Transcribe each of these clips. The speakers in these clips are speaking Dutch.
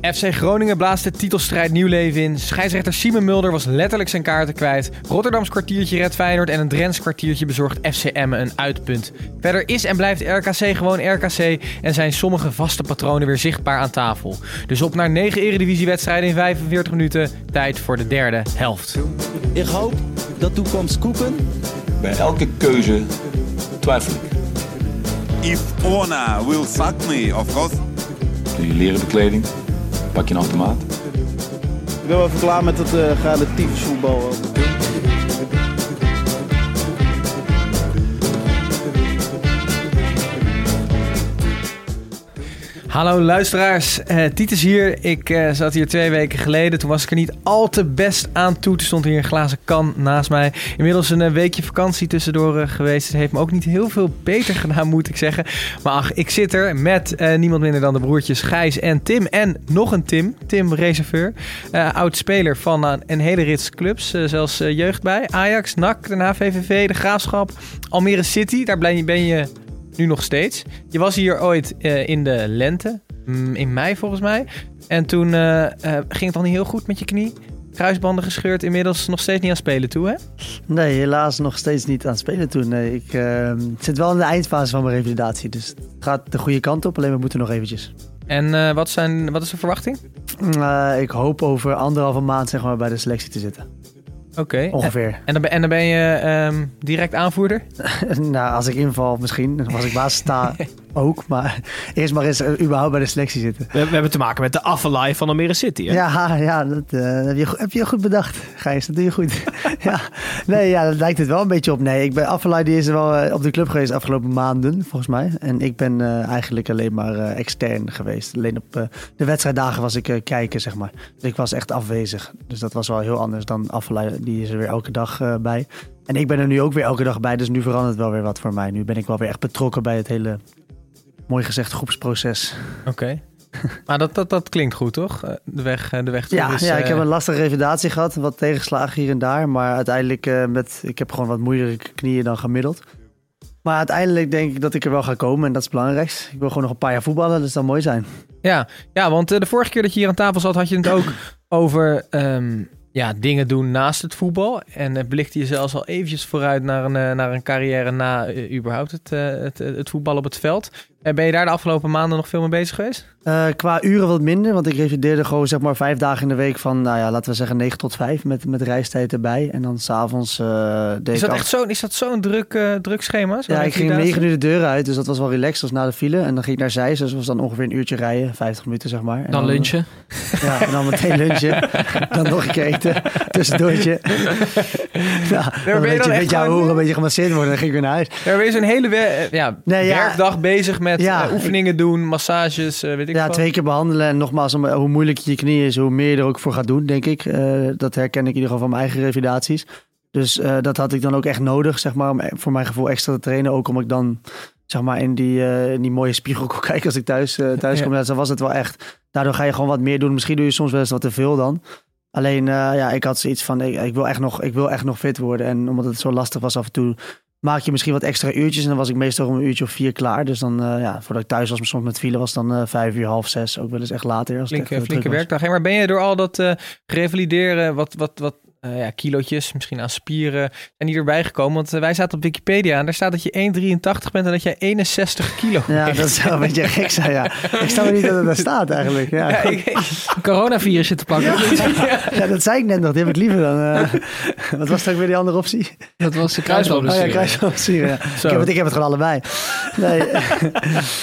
FC Groningen blaast de titelstrijd nieuw leven in. Scheidsrechter Simon Mulder was letterlijk zijn kaarten kwijt. Rotterdams kwartiertje redt Feyenoord en een Drents kwartiertje bezorgt FC Emmen een uitpunt. Verder is en blijft RKC gewoon RKC en zijn sommige vaste patronen weer zichtbaar aan tafel. Dus op naar 9 eredivisiewedstrijden in 45 minuten. Tijd voor de derde helft. Ik hoop dat toekomst koeken. Bij elke keuze twijfel ik. If Ona will fuck me, of course. Doe je leren bekleding, pak je een automaat. Ik ben wel even klaar met het uh, relatief voetbal. Hallo luisteraars, uh, Titus hier. Ik uh, zat hier twee weken geleden. Toen was ik er niet al te best aan toe. Toen stond hier een glazen kan naast mij. Inmiddels een uh, weekje vakantie tussendoor geweest. Het heeft me ook niet heel veel beter gedaan, moet ik zeggen. Maar ach, ik zit er met niemand minder dan de broertjes Gijs en Tim. En nog een Tim, Tim Reserveur. oud-speler van een hele rits clubs. zelfs jeugd bij. Ajax, NAC, daarna VVV, De Graafschap, Almere City. Daar ben je nu nog steeds. Je was hier ooit uh, in de lente, mm, in mei volgens mij. En toen uh, uh, ging het al niet heel goed met je knie. Kruisbanden gescheurd, inmiddels nog steeds niet aan spelen toe, hè? Nee, helaas nog steeds niet aan spelen toe. Nee, ik ehm, zit wel in de eindfase van mijn revalidatie. Dus het gaat de goede kant op, alleen we moeten nog eventjes. En wat, zijn, wat is de verwachting? ik hoop over anderhalve maand zeg maar, bij de selectie te zitten. Oké. Ongeveer. En, dan, ben, en dan ben je um, direct aanvoerder? nou, als ik inval misschien. Was ik baas sta ook. Maar eerst maar eens uh, überhaupt bij de selectie zitten. We, we hebben te maken met de afvallei van Almere City. Hè? Ja, ja dat uh, heb, je, heb je goed bedacht, Gijs. Dat doe je goed. ja. Nee, ja, dat lijkt het wel een beetje op. Nee, ik ben afvallei die is wel uh, op de club geweest de afgelopen maanden, volgens mij. En ik ben eigenlijk alleen maar extern geweest. Alleen op de wedstrijddagen was ik kijken, zeg maar. Dus ik was echt afwezig. Dus dat was wel heel anders dan afvallei. Die is er weer elke dag bij. En ik ben er nu ook weer elke dag bij, dus nu verandert wel weer wat voor mij. Nu ben ik wel weer echt betrokken bij het hele mooi gezegd, groepsproces. Oké. maar dat, dat, dat klinkt goed, toch? Eh, de weg, eh, de weg ja, is, ja, ik heb een lastige revalidatie gehad. Wat tegenslagen hier en daar. Maar uiteindelijk, uh, met, ik heb gewoon wat moeilijke knieën dan gemiddeld. Maar uiteindelijk denk ik dat ik er wel ga komen. En dat is het belangrijkste. Ik wil gewoon nog een paar jaar voetballen. Dus dat zal mooi zijn. Ja, ja want de vorige keer dat je hier aan tafel zat, had je het ook over... Ehm, ja, dingen doen naast het voetbal. En blikte je zelfs al eventjes vooruit naar een, naar een carrière na überhaupt het, het, het voetbal op het veld. En ben je daar de afgelopen maanden nog veel mee bezig geweest? Uh, qua uren wat minder, want ik revalideerde gewoon zeg maar vijf dagen in de week van, nou ja, laten we zeggen 9 tot 5 met, met reistijd erbij. En dan s'avonds uh, deed is dat echt zo, Is dat zo'n druk, uh, druk schema? Ja, ik ging 9 uur de deur uit, dus dat was wel relaxed, als na de file. En dan ging ik naar Zeist, dus was dan ongeveer een uurtje rijden, 50 minuten zeg maar. En dan, dan lunchen? Ja, en dan meteen lunchen. dan nog een keer eten, tussendoortje. ja, dan ben je dan een beetje horen, een beetje gemasseerd worden, dan ging ik weer naar huis. Ja, ben je zo'n hele we ja, nee, ja, werkdag bezig met ja, oefeningen doen, massages, weet ik Ja, twee keer behandelen. En nogmaals, hoe moeilijk je knie is, hoe meer je er ook voor gaat doen, denk ik. Dat herken ik in ieder geval van mijn eigen revalidaties. Dus dat had ik dan ook echt nodig, zeg maar, om voor mijn gevoel extra te trainen. Ook om ik dan, zeg maar, in die, in die mooie spiegel kon kijken als ik thuis, thuis kom. Ja. Dan was het wel echt. Daardoor ga je gewoon wat meer doen. Misschien doe je soms wel eens wat te veel dan. Alleen, ja, ik had zoiets van, ik, ik, wil echt nog, ik wil echt nog fit worden. En omdat het zo lastig was af en toe, maak je misschien wat extra uurtjes. En dan was ik meestal om een uurtje of vier klaar. Dus dan, uh, ja, voordat ik thuis was, soms met file was dan uh, vijf uur, half zes. Ook wel eens echt later. Als flinke flinke werkdag. Hey, maar ben je door al dat uh, revalideren, wat, wat, wat uh, ja, kilootjes, misschien aan spieren, zijn die erbij gekomen? Want uh, wij zaten op Wikipedia en daar staat dat je 1,83 bent en dat jij 61 kilo Ja, dat zou een beetje gek zijn, ja. Ik snap niet dat het daar staat eigenlijk. Ja. ja ik, coronavirus zit te pakken. Ja. ja. dat zei ik net nog. Die heb ik liever dan... Uh, wat was dan weer die andere optie? Dat was de kruisbandblessure. Oh ja, ja. Ik heb, het, ik heb het gewoon allebei. Nee.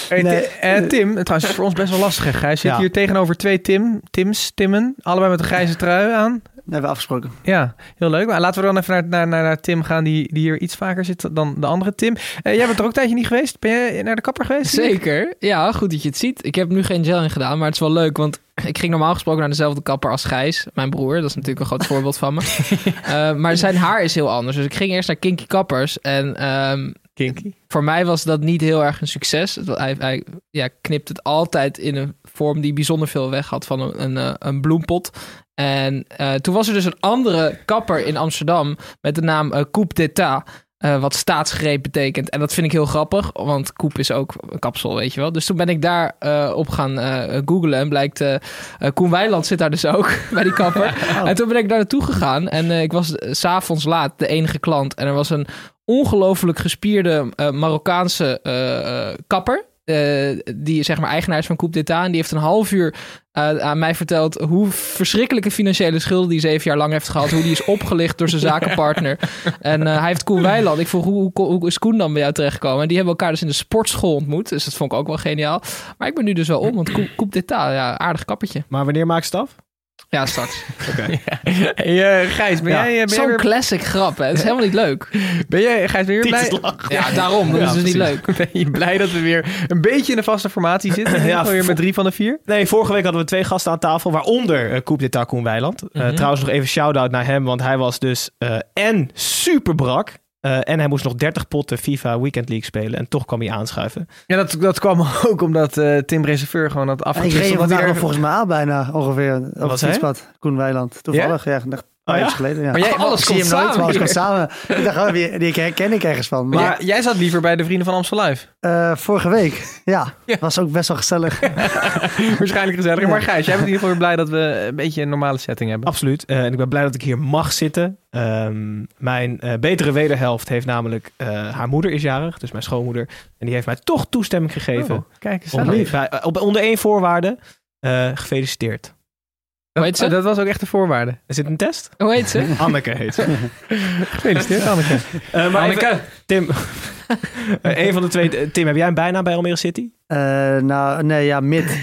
hey, nee. Uh, Tim, trouwens is voor ons best wel lastig, hè, Gijs. Zit hier tegenover twee Tim, Tims, Timmen, allebei met een grijze trui aan. Hebben we afgesproken. Ja, heel leuk. Maar laten we dan even naar, naar, naar, naar Tim gaan, die, die hier iets vaker zit dan de andere Tim. Eh, jij bent er ook een tijdje niet geweest. Ben jij naar de kapper geweest? Zeker. Ja, goed dat je het ziet. Ik heb nu geen gel in gedaan, maar het is wel leuk, want ik ging normaal gesproken naar dezelfde kapper als Gijs, mijn broer. Dat is natuurlijk een groot voorbeeld van me. Eh, maar zijn haar is heel anders. Dus ik ging eerst naar Kinky Kappers en ehm, Kinky. voor mij was dat niet heel erg een succes. Hij, hij ja, knipt het altijd in een vorm die bijzonder veel weg had van een, een, eh, een bloempot. En eh, toen was er dus een andere kapper in Amsterdam met de naam eh Coupe d'État. eh, wat staatsgreep betekent. En dat vind ik heel grappig, want koep is ook een kapsel, weet je wel. Dus toen ben ik daar op gaan eh googlen. En blijkt, Koen Weiland zit daar dus ook, bij die kapper. En toen ben ik daar naartoe gegaan. En ik was s s'avonds laat de enige klant. En er was een ongelooflijk gespierde Marokkaanse kapper. Eh, die zeg maar eigenaar is van Coupe d'État. En die heeft een half uur eh, aan mij verteld hoe verschrikkelijke financiële schulden die zeven jaar lang heeft gehad. Hoe die is opgelicht door zijn zakenpartner. En eh, hij heeft Koen Weiland. Ik vroeg, hoe, hoe, hoe is Koen dan bij jou terechtgekomen? En die hebben elkaar dus in de sportschool ontmoet. Dus dat vond ik ook wel geniaal. Maar ik ben nu dus wel om, want Coupe, d'État, ja, aardig kappertje. Maar wanneer maakt ze het af? Ja, straks. Hey, eh, Gijs, ben Ja. jij, eh, ben, jij Zo'n weer, classic grap, hè. Het is helemaal niet leuk. ben jij, Gijs, ben je weer blij? Ja, daarom. Dat is dus niet leuk. Ben je blij dat we weer een beetje in de vaste formatie zitten? Ja, weer met drie van de vier. Nee, vorige week hadden we twee gasten aan tafel, waaronder uh, Coupe d'État Koen Weiland. Eh, Mhm. Trouwens nog even shout-out naar hem, want hij was dus eh, en super brak. Eh, en hij moest nog 30 potten FIFA Weekend League spelen. En toch kwam hij aanschuiven. Ja, dat, dat kwam ook omdat eh, Tim Reserveur gewoon had Ik reed omdat hij vandaag er- volgens mij aan bijna ongeveer. Op het fietspad. Koen Weiland. Toevallig, ja. Paar ja? jaar geleden. Ja. Maar jij, Alles komt nooit, maar alles samen komt samen. Ik dacht, oh, die, die herken ik ergens van. maar Maar jij, jij zat liever bij de Vrienden van Amstel Live. eh, vorige week, ja, Ja. was ook best wel gezellig. Waarschijnlijk gezelliger. Maar Gijs, jij bent in ieder geval weer blij dat we een beetje een normale setting hebben. Absoluut. Eh, en ik ben blij dat ik hier mag zitten. Ehm, mijn eh, betere wederhelft heeft namelijk... eh, haar moeder is jarig, dus mijn schoonmoeder. En die heeft mij toch toestemming gegeven. Oh, kijk eens. op, onder één voorwaarde. eh, gefeliciteerd. Hoe heet ze? Oh, dat was ook echt de voorwaarde. Is dit een test? Hoe heet ze? Anneke heet ze. Gefeliciteerd, Anneke. Eh, maar Anneke. even- Tim, Eh, een van de twee. Tim, heb jij een bijnaam bij Almere City? Eh, nou, nee, ja, mid.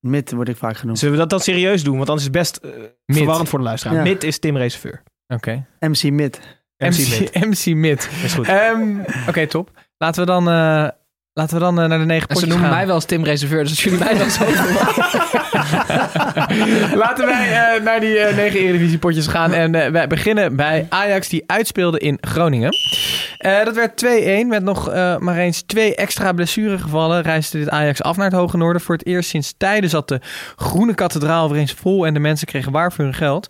Mid word ik vaak genoemd. Zullen we dat dan serieus doen? Want anders is het best eh, verwarrend voor de luisteraar. Ja. Mid is Tim Reserveur. Oké. MC Mid. MC Mid. MC, Mid. Is goed. Ehm, Oké, top. Laten we dan, eh, laten we dan eh, naar de negen En ze potjes noemen gaan. mij wel eens Tim Reserveur, dus als jullie mij dan zo Laten wij eh, naar die eh, negen Eredivisie potjes gaan. En eh, wij beginnen bij Ajax die uitspeelde in Groningen. Eh, dat werd 2-1. Met nog eh, maar eens twee extra blessuregevallen reisde dit Ajax af naar het Hoge Noorden. Voor het eerst sinds tijden zat de groene kathedraal weer eens vol en de mensen kregen waar voor hun geld.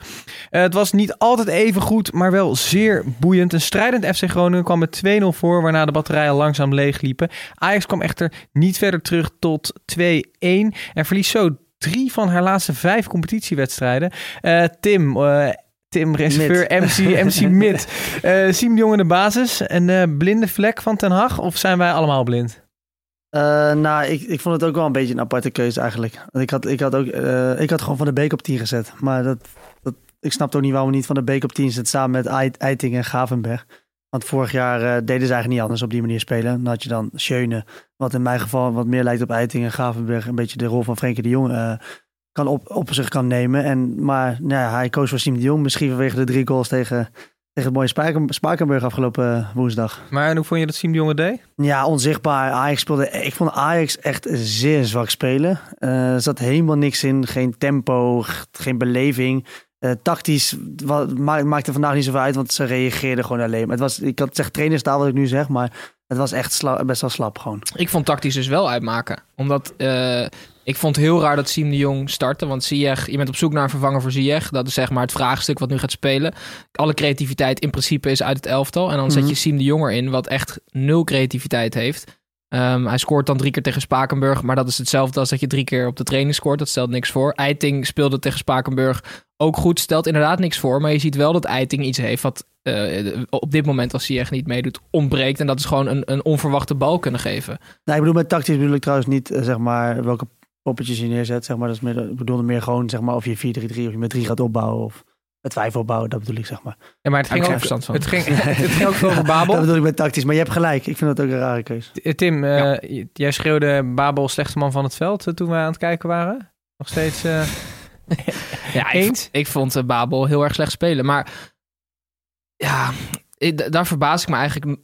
Eh, het was niet altijd even goed, maar wel zeer boeiend. Een strijdend FC Groningen kwam met 2-0 voor, waarna de batterijen langzaam leegliepen. Ajax kwam echter niet verder terug tot 2-1 en verliest zo drie van haar laatste vijf competitiewedstrijden. Eh, Tim, eh, Tim Reserveur, MC, MC Mid. Eh Siem de Jong in de basis. Een blinde vlek van Ten Hag? Of zijn wij allemaal blind? Eh, nou, ik, ik vond het ook wel een beetje een aparte keuze eigenlijk. Ik had, ik had, ook, ik had gewoon Van de Beek op 10 gezet. Maar dat, dat, ik snapte ook niet waarom we niet Van de Beek op 10 zet samen met Eit- Eiting en Gavenberg. Want vorig jaar eh, deden ze eigenlijk niet anders op die manier spelen. Dan had je dan Schöne, wat in mijn geval wat meer lijkt op Eiting en Gavenberg. Een beetje de rol van Frenkie de Jong eh, kan op, op zich kan nemen. En, maar nou ja, hij koos voor Siem de Jong. Misschien vanwege de drie goals tegen, tegen het mooie Spaken- Spakenburg afgelopen eh, woensdag. Maar hoe vond je dat Siem de Jong deed? Ja, onzichtbaar. Ajax speelde. Ik vond Ajax echt zeer zwak spelen. Er zat helemaal niks in. Geen tempo, geen beleving. Eh, tactisch wa- ma- maakte vandaag niet zoveel uit, want ze reageerden gewoon alleen. Maar het was, ik had zeg trainerstaal wat ik nu zeg, maar het was echt sla- best wel slap gewoon. Ik vond tactisch dus wel uitmaken. Omdat eh, ik vond het heel raar dat Siem de Jong startte. Want Ziyech, je bent op zoek naar een vervanger voor Ziyech. Dat is zeg maar het vraagstuk wat nu gaat spelen. Alle creativiteit in principe is uit het elftal. En dan zet je Mhm. Siem de Jong erin, wat echt nul creativiteit heeft. Ehm, hij scoort dan drie keer tegen Spakenburg. Maar dat is hetzelfde als dat je drie keer op de training scoort. Dat stelt niks voor. Eiting speelde tegen Spakenburg ook goed. Stelt inderdaad niks voor. Maar je ziet wel dat Eiting iets heeft wat eh, op dit moment als Ziyech niet meedoet ontbreekt. En dat is gewoon een, een onverwachte bal kunnen geven. Nou, ik bedoel met tactisch bedoel ik trouwens niet eh, zeg maar welke poppetjes je neerzet. Zeg maar. dat is meer, ik bedoelde meer gewoon zeg maar of je 4-3-3 of je met 3 gaat opbouwen of met 5 opbouwen. Dat bedoel ik zeg maar. Ja, maar het ging, ik ook, van. het, ging, het ging ook veel over Babel. Dat bedoel ik met tactisch. Maar je hebt gelijk. Ik vind dat ook een rare keuze. Tim, eh, jij schreeuwde Babel slechtste man van het veld eh, toen we aan het kijken waren. Nog steeds... eh, Ja, ik, Eens? ik vond eh, Babel heel erg slecht spelen. Maar ja, ik- daar verbaas ik me eigenlijk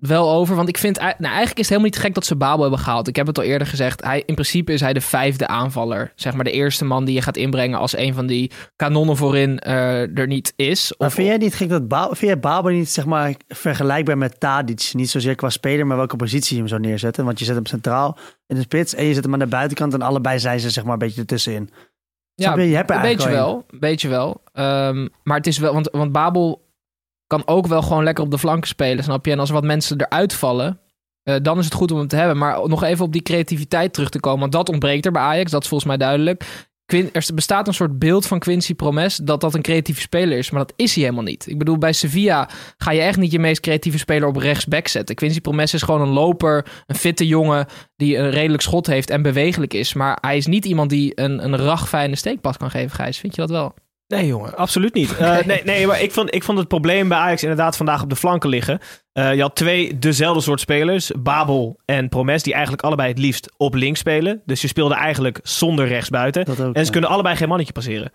wel over. Want ik vind, nou, eigenlijk is het helemaal niet gek dat ze Babel hebben gehaald. Ik heb het al eerder gezegd. Hij, in principe is hij de vijfde aanvaller. Zeg maar de eerste man die je gaat inbrengen als een van die kanonnen voorin eh, er niet is. Maar Of- vind jij niet gek dat ba vind jij Babel niet zeg maar, vergelijkbaar met Tadic? Niet zozeer qua speler, maar welke positie je hem zou neerzetten. Want je zet hem centraal in de spits en je zet hem aan de buitenkant. En allebei zijn ze zeg maar een beetje ertussenin. Snap je? Je hebt er een beetje wel. Een beetje wel. Maar het is wel, want, want Babel kan ook wel gewoon lekker op de flanken spelen, snap je? En als wat mensen eruit vallen, eh, dan is het goed om hem te hebben. Maar nog even op die creativiteit terug te komen, want dat ontbreekt er bij Ajax, dat is volgens mij duidelijk. Quin- er bestaat een soort beeld van Quincy Promes dat dat een creatieve speler is, maar dat is hij helemaal niet. Ik bedoel, bij Sevilla ga je echt niet je meest creatieve speler op rechtsback zetten. Quincy Promes is gewoon een loper, een fitte jongen die een redelijk schot heeft en bewegelijk is. Maar hij is niet iemand die een, een ragfijne steekpas kan geven, Gijs. Vind je dat wel? Nee, jongen, absoluut niet. Eh, nee, nee, maar ik vond, ik vond het probleem bij Ajax inderdaad vandaag op de flanken liggen. Eh, je had twee dezelfde soort spelers, Babel en Promes, die eigenlijk allebei het liefst op links spelen. Dus je speelde eigenlijk zonder rechtsbuiten. Ook, En ze ja. kunnen allebei geen mannetje passeren.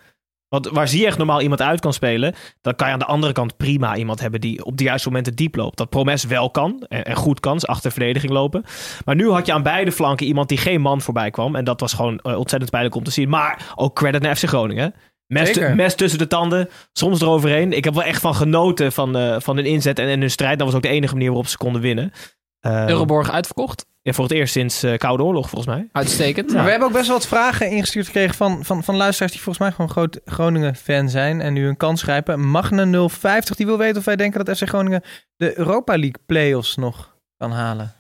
Want waar Ziyech normaal iemand uit kan spelen, dan kan je aan de andere kant prima iemand hebben die op de juiste momenten diep loopt. Dat Promes wel kan en, en goed kan, achter verdediging lopen. Maar nu had je aan beide flanken iemand die geen man voorbij kwam. En dat was gewoon eh, ontzettend pijnlijk om te zien. Maar ook credit naar FC Groningen. Mes, tussen de tanden, soms eroverheen. Ik heb wel echt van genoten van, eh, van hun inzet en, en hun strijd. Dat was ook de enige manier waarop ze konden winnen. Eh, Euroborg uitverkocht. ja, voor het eerst sinds eh, Koude Oorlog, volgens mij. Uitstekend. We hebben ook best wel wat vragen ingestuurd gekregen van, van, van luisteraars die volgens mij gewoon groot Groningen-fan zijn en nu een kans grijpen. Magne 050 die wil weten of wij denken dat FC Groningen de Europa League play-offs nog kan halen.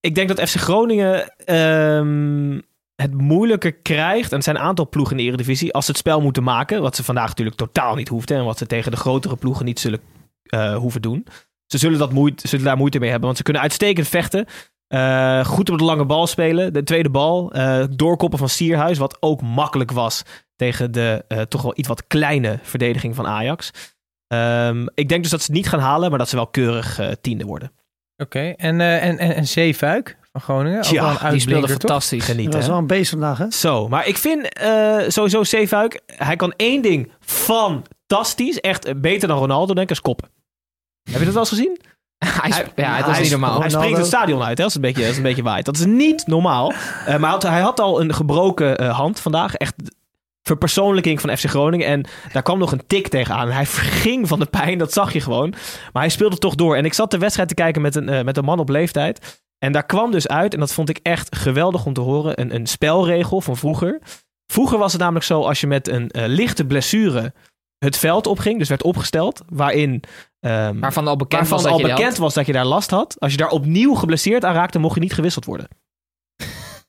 Ik denk dat FC Groningen ehm, het moeilijker krijgt. En het zijn een aantal ploegen in de Eredivisie. Als ze het spel moeten maken. Wat ze vandaag natuurlijk totaal niet hoefden. En wat ze tegen de grotere ploegen niet zullen eh, hoeven doen. Ze zullen, dat moeite, zullen daar moeite mee hebben. Want ze kunnen uitstekend vechten. Eh, goed op de lange bal spelen. De tweede bal. eh, doorkoppen van Sierhuis. Wat ook makkelijk was tegen de toch wel iets wat kleine verdediging van Ajax. Ehm, ik denk dus dat ze het niet gaan halen. Maar dat ze wel keurig tiende worden. Oké, en, en, en, en Zeefuik van Groningen? Ja, een Die speelde toch? fantastisch. Geniet, Dat is wel een beest vandaag, hè? Zo, maar ik vind eh, sowieso Zeefuik, hij kan één ding fantastisch, echt beter dan Ronaldo, denk ik, is koppen. Heb je dat wel eens gezien? hij, ja, het was hij, niet normaal. Hij springt het stadion uit, hè, als het een beetje, als het een beetje waait. Dat is niet normaal. Eh, maar hij had, hij had al een gebroken eh, hand vandaag, echt verpersoonlijking van FC Groningen. En daar kwam nog een tik tegenaan. Hij verging van de pijn, dat zag je gewoon. Maar hij speelde toch door. En ik zat de wedstrijd te kijken met een, met een man op leeftijd. En daar kwam dus uit, en dat vond ik echt geweldig om te horen, een, een spelregel van vroeger. Vroeger was het namelijk zo, als je met een eh, lichte blessure het veld opging, dus werd opgesteld, waarin... ehm, Waarvan al bekend waarvan was dat al bekend was dat je daar last had. Als je daar opnieuw geblesseerd aan raakte, mocht je niet gewisseld worden.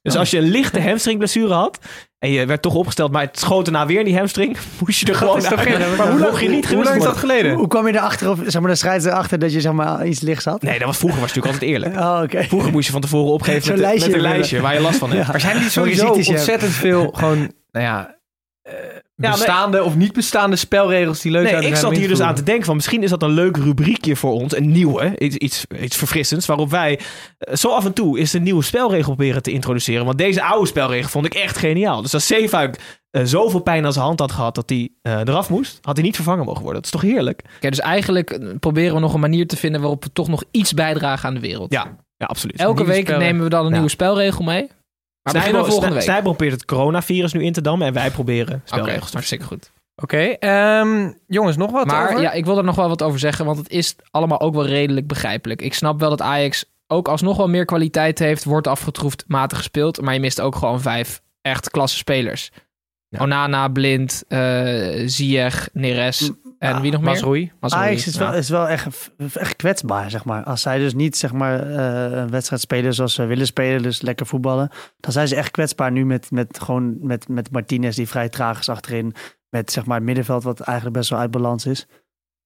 Dus als je een lichte hamstringblessure had en je werd toch opgesteld, maar het schoot daarna weer in die hamstring, moest je er gewoon uit. geen- Maar hoe lang, je niet Hoe lang is dat geleden? Hoe kwam je erachter, of zeg maar de strijd erachter dat je zeg maar iets lichts had? Nee, dat was vroeger was het natuurlijk altijd eerlijk. Oh. Vroeger moest je van tevoren opgeven met, een lijstje waar je last van hebt. Ja. Maar zijn sowieso je hebt. ontzettend veel gewoon, nou ja, eh, bestaande of niet bestaande spelregels die leuk Nee, zouden ik zijn zat hier dus aan te denken van misschien is dat een leuk rubriekje voor ons. Een nieuwe, iets, iets, iets verfrissends. Waarop wij eh, zo af en toe eens een nieuwe spelregel proberen te introduceren. Want deze oude spelregel vond ik echt geniaal. Dus als Zeefuik eh, zoveel pijn aan zijn hand had gehad dat hij eh, eraf moest, had hij niet vervangen mogen worden. Dat is toch heerlijk? Oké, dus eigenlijk proberen we nog een manier te vinden waarop we toch nog iets bijdragen aan de wereld. Ja, ja absoluut. Elke nieuwe week spelregel. nemen we dan een Ja. nieuwe spelregel mee. Volgende week. Snijboom probeert het coronavirus nu in te dammen en wij proberen Oké, spelregels te hartstikke goed. Oké, ehm, jongens, nog wat Maar over? ja, ik wil er nog wel wat over zeggen, want het is allemaal ook wel redelijk begrijpelijk. Ik snap wel dat Ajax ook alsnog wel meer kwaliteit heeft, wordt afgetroefd, matig gespeeld, maar je mist ook gewoon vijf echt klasse spelers. Ja. Onana, Blind, eh Ziyech, Neres en wie nog meer? Mazraoui. Ajax is wel, is wel echt, echt kwetsbaar, zeg maar. Als zij dus niet zeg maar, eh, een wedstrijd spelen zoals ze willen spelen, dus lekker voetballen, dan zijn ze echt kwetsbaar nu met, met, gewoon met, met Martinez die vrij traag is achterin. Met zeg maar, het middenveld wat eigenlijk best wel uit balans is.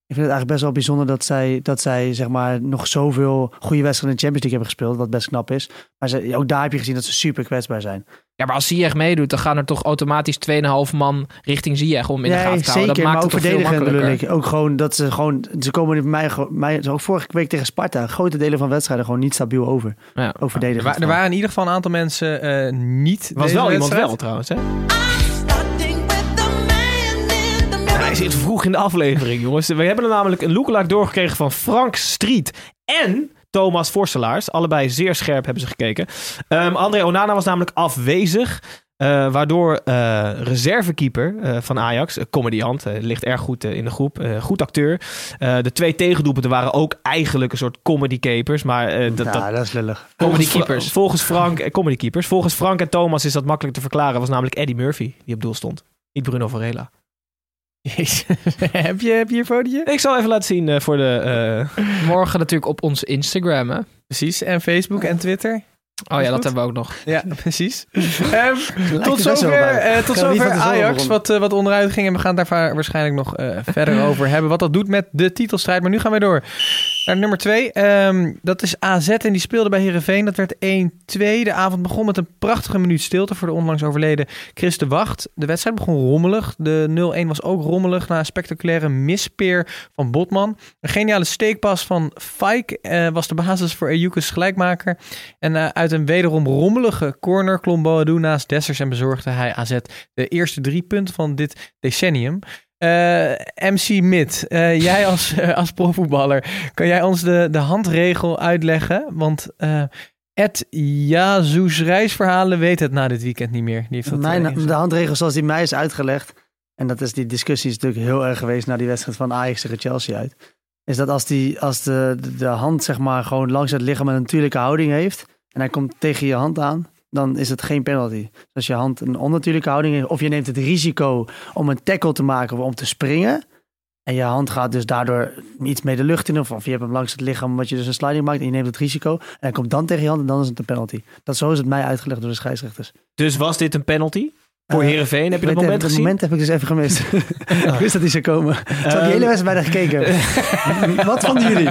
Ik vind het eigenlijk best wel bijzonder dat zij, dat zij zeg maar, nog zoveel goede wedstrijden in de Champions League hebben gespeeld, wat best knap is. Maar ze, ook daar heb je gezien dat ze super kwetsbaar zijn. Ja, maar als Ziyech meedoet, dan gaan er toch automatisch 2,5 man richting Ziyech om in de Nee, gaten te houden. zeker, Dat maakt het toch veel makkelijker. ik. Ook gewoon dat ze gewoon, ze komen bij mij, gewoon- mij ook vorige week tegen Sparta, grote delen van wedstrijden gewoon niet stabiel over. Ja. Ook. Er, wa- er waren in ieder geval een aantal mensen eh, niet Was deze wel iemand wel trouwens, hè? Hij zit vroeg in de aflevering, jongens. We hebben er namelijk een lookalike doorgekregen van Frank Street en Thomas Vorselaars. Allebei zeer scherp hebben ze gekeken. Ehm, André Onana was namelijk afwezig. eh, waardoor eh, reservekeeper eh, van Ajax, een comediant, ligt erg goed in de groep, eh, goed acteur. Eh, de twee tegendoelpunten waren ook eigenlijk een soort comedy capers, maar eh, dat, dat, ja, dat is lullig. Comedy Volgens Fra- keepers. Volgens Frank, eh, comedy keepers. Volgens Frank en Thomas is dat makkelijk te verklaren. Was namelijk Eddie Murphy die op doel stond. Niet Bruno Varela. Jezus. heb, je, heb je hier fotootje? Ik zal even laten zien eh, voor de. eh, Morgen natuurlijk op ons Instagram, hè? Precies. En Facebook en Twitter. Oh ja, dat goed. hebben we ook nog. Ja, precies. Ehm, tot er zover, eh, tot zover Ajax, wat, wat onderuit ging. En we gaan daar waarschijnlijk nog eh, verder over hebben. Wat dat doet met de titelstrijd. Maar nu gaan we door nummer 2. dat is AZ en die speelde bij Herenveen. Dat werd 1-2. De avond begon met een prachtige minuut stilte voor de onlangs overleden Chris de Wacht. De wedstrijd begon rommelig. De 0-1 was ook rommelig na een spectaculaire mispeer van Botman. Een geniale steekpas van Fike eh, was de basis voor Ejukus gelijkmaker. En eh, uit een wederom rommelige corner klom Boadu naast Dessers en bezorgde hij AZ de eerste drie punten van dit decennium. Eh, MC Mid, eh, jij als, eh, als profvoetballer, kan jij ons de, de handregel uitleggen? Want Ed Jazus reisverhalen weet het na dit weekend niet meer. Die heeft dat, Mijn, de handregel zoals die mij is uitgelegd, en dat is die discussie is natuurlijk heel erg geweest na die wedstrijd van Ajax tegen Chelsea uit, is dat als, die, als de, de, de hand zeg maar gewoon langs het lichaam een natuurlijke houding heeft en hij komt tegen je hand aan, dan is het geen penalty. Dus als je hand een onnatuurlijke houding heeft, of je neemt het risico om een tackle te maken of om te springen, en je hand gaat dus daardoor iets mee de lucht in, of, of je hebt hem langs het lichaam omdat je dus een sliding maakt en je neemt het risico, en hij komt dan tegen je hand en dan is het een penalty. Dat zo is het mij uitgelegd door de scheidsrechters. dus was dit een penalty? Voor Eh, Herenveen heb je dat moment even- gezien? moment heb ik dus even gemist. ik wist dat hij zou komen. Ik had die hele wedstrijd bijna gekeken. Wat vonden jullie?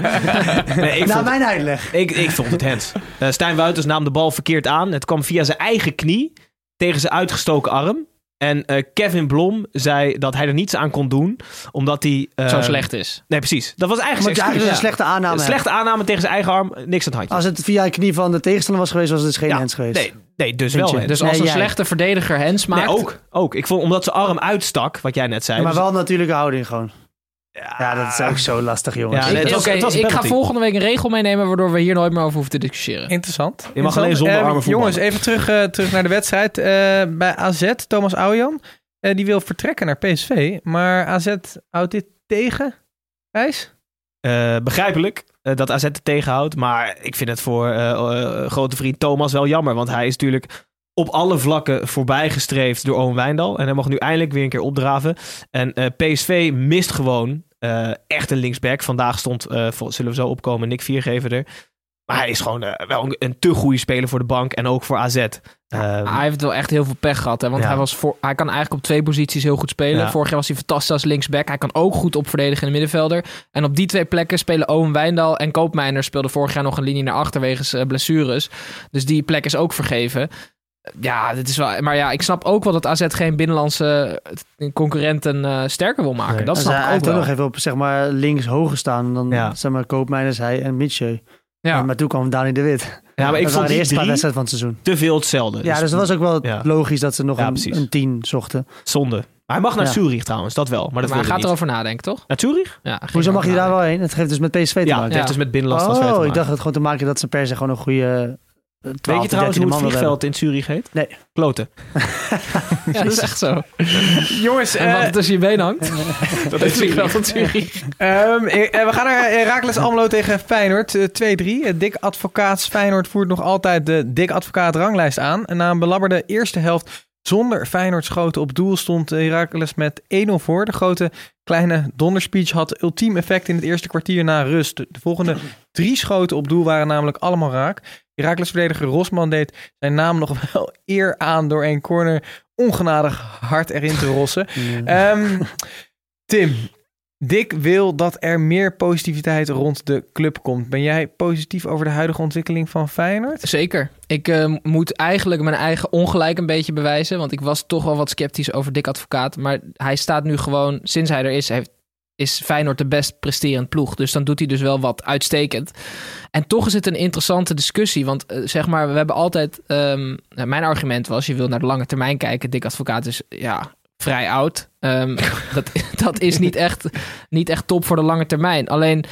Nee, ik Na vond- mijn uitleg. Ik, ik vond het hands. Eh Stijn Wuiters nam de bal verkeerd aan. Het kwam via zijn eigen knie tegen zijn uitgestoken arm. En eh, Kevin Blom zei dat hij er niets aan kon doen, omdat hij... eh, Zo slecht is. Nee, precies. Dat was eigenlijk zijn dus een slechte aanname slechte aanname tegen zijn eigen arm, niks aan het handje. Als het via een knie van de tegenstander was geweest, was het dus geen Ja, hands geweest. Nee, nee dus Vind wel. hands. Dus Nee, als een jij. slechte verdediger hens maakt... Nee, ook, ook. Ik vond omdat zijn arm uitstak, wat jij net zei. Ja, maar dus- wel een natuurlijke houding gewoon. Ja, dat is ook zo lastig, jongens. Ja, Ik- nee, het was- Oké, het was een ik ga volgende week een regel meenemen waardoor we hier nooit meer over hoeven te discussiëren. Interessant. Je mag alleen zonder armen voetballen. Jongens, even terug, eh, terug naar de wedstrijd. Eh, bij AZ, Thomas Oujan, eh, die wil vertrekken naar PSV. Maar AZ houdt dit tegen, Gijs? Eh, begrijpelijk dat AZ het tegenhoudt. Maar ik vind het voor grote vriend Thomas wel jammer. Want hij is natuurlijk op alle vlakken voorbijgestreefd door Owen Wijndal. En hij mag nu eindelijk weer een keer opdraven. En eh, PSV mist gewoon eh, echt een linksback. Vandaag stond, eh, zullen we zo opkomen, Nick Viergever er. Maar hij is gewoon wel een, een te goede speler voor de bank. En ook voor AZ. Ehm, hij heeft wel echt heel veel pech gehad. Hè? Want Ja. hij, was voor, hij kan eigenlijk op twee posities heel goed spelen. Ja. Vorig jaar was hij fantastisch als linksback. Hij kan ook goed opverdedigende middenvelder. En op die twee plekken spelen Owen Wijndal en Koopmeiners speelden vorig jaar nog een linie naar achter wegens blessures. Dus die plek is ook vergeven. Ja, dit is wel, maar ja, ik snap ook wel dat AZ geen binnenlandse eh, concurrenten eh, sterker wil maken. Nee. Dat Dus snap ik ook wel. nog even op zeg maar, links hoog gestaan. Dan Ja. zeg maar Koopmeiners, hij en Mitchell. Ja. Maar toen kwam Dani de Wit. ja, maar dat ik waren vond de die eerste paar wedstrijden van het seizoen. te veel hetzelfde. Ja, dus dat was ook wel Ja. logisch dat ze nog Ja, een, een 10 zochten. zonde. Maar hij mag naar Ja. Zurich trouwens, dat wel. Maar dat maar hij gaat niet. erover nadenken, toch? Naar Zurich? Ja, Hoezo mag je daar wel heen? Het heeft dus met PSV te Ja, maken. het heeft dus met binnenlands Oh, ik dacht het gewoon te maken dat ze per se gewoon een goede uh, Weet je trouwens hoe het vliegveld in Zurich heet? Nee. Kloten. Ja, dat is echt zo. Jongens, En eh, wat er tussen je benen hangt. Dat Het vliegveld van Zurich. Ehm, eh, we gaan naar Herakles Almelo tegen Feyenoord. eh, 2-3. Eh, Dick Advocaats Feyenoord voert nog altijd de Dick Advocaat ranglijst aan. En na een belabberde eerste helft zonder Feyenoord schoten op doel stond Herakles met 1-0 voor. De grote kleine donderspeech had ultiem effect in het eerste kwartier na rust. De volgende drie schoten op doel waren namelijk allemaal raak. Herakles-verdediger Rosman deed zijn naam nog wel eer aan door een corner ongenadig hard erin te rossen. Ehm, Tim, Dick wil dat er meer positiviteit rond de club komt. Ben jij positief over de huidige ontwikkeling van Feyenoord? Zeker. Ik eh, moet eigenlijk mijn eigen ongelijk een beetje bewijzen. Want ik was toch wel wat sceptisch over Dick Advocaat. Maar hij staat nu gewoon, sinds hij er is, heeft, is Feyenoord de best presterend ploeg. Dus dan doet hij dus wel wat uitstekend. En toch is het een interessante discussie. Want eh, zeg maar, we hebben altijd... ehm, nou, mijn argument was, je wil naar de lange termijn kijken. Dick Advocaat is ja, vrij oud. Ehm, dat, dat is niet echt, niet echt top voor de lange termijn. Alleen,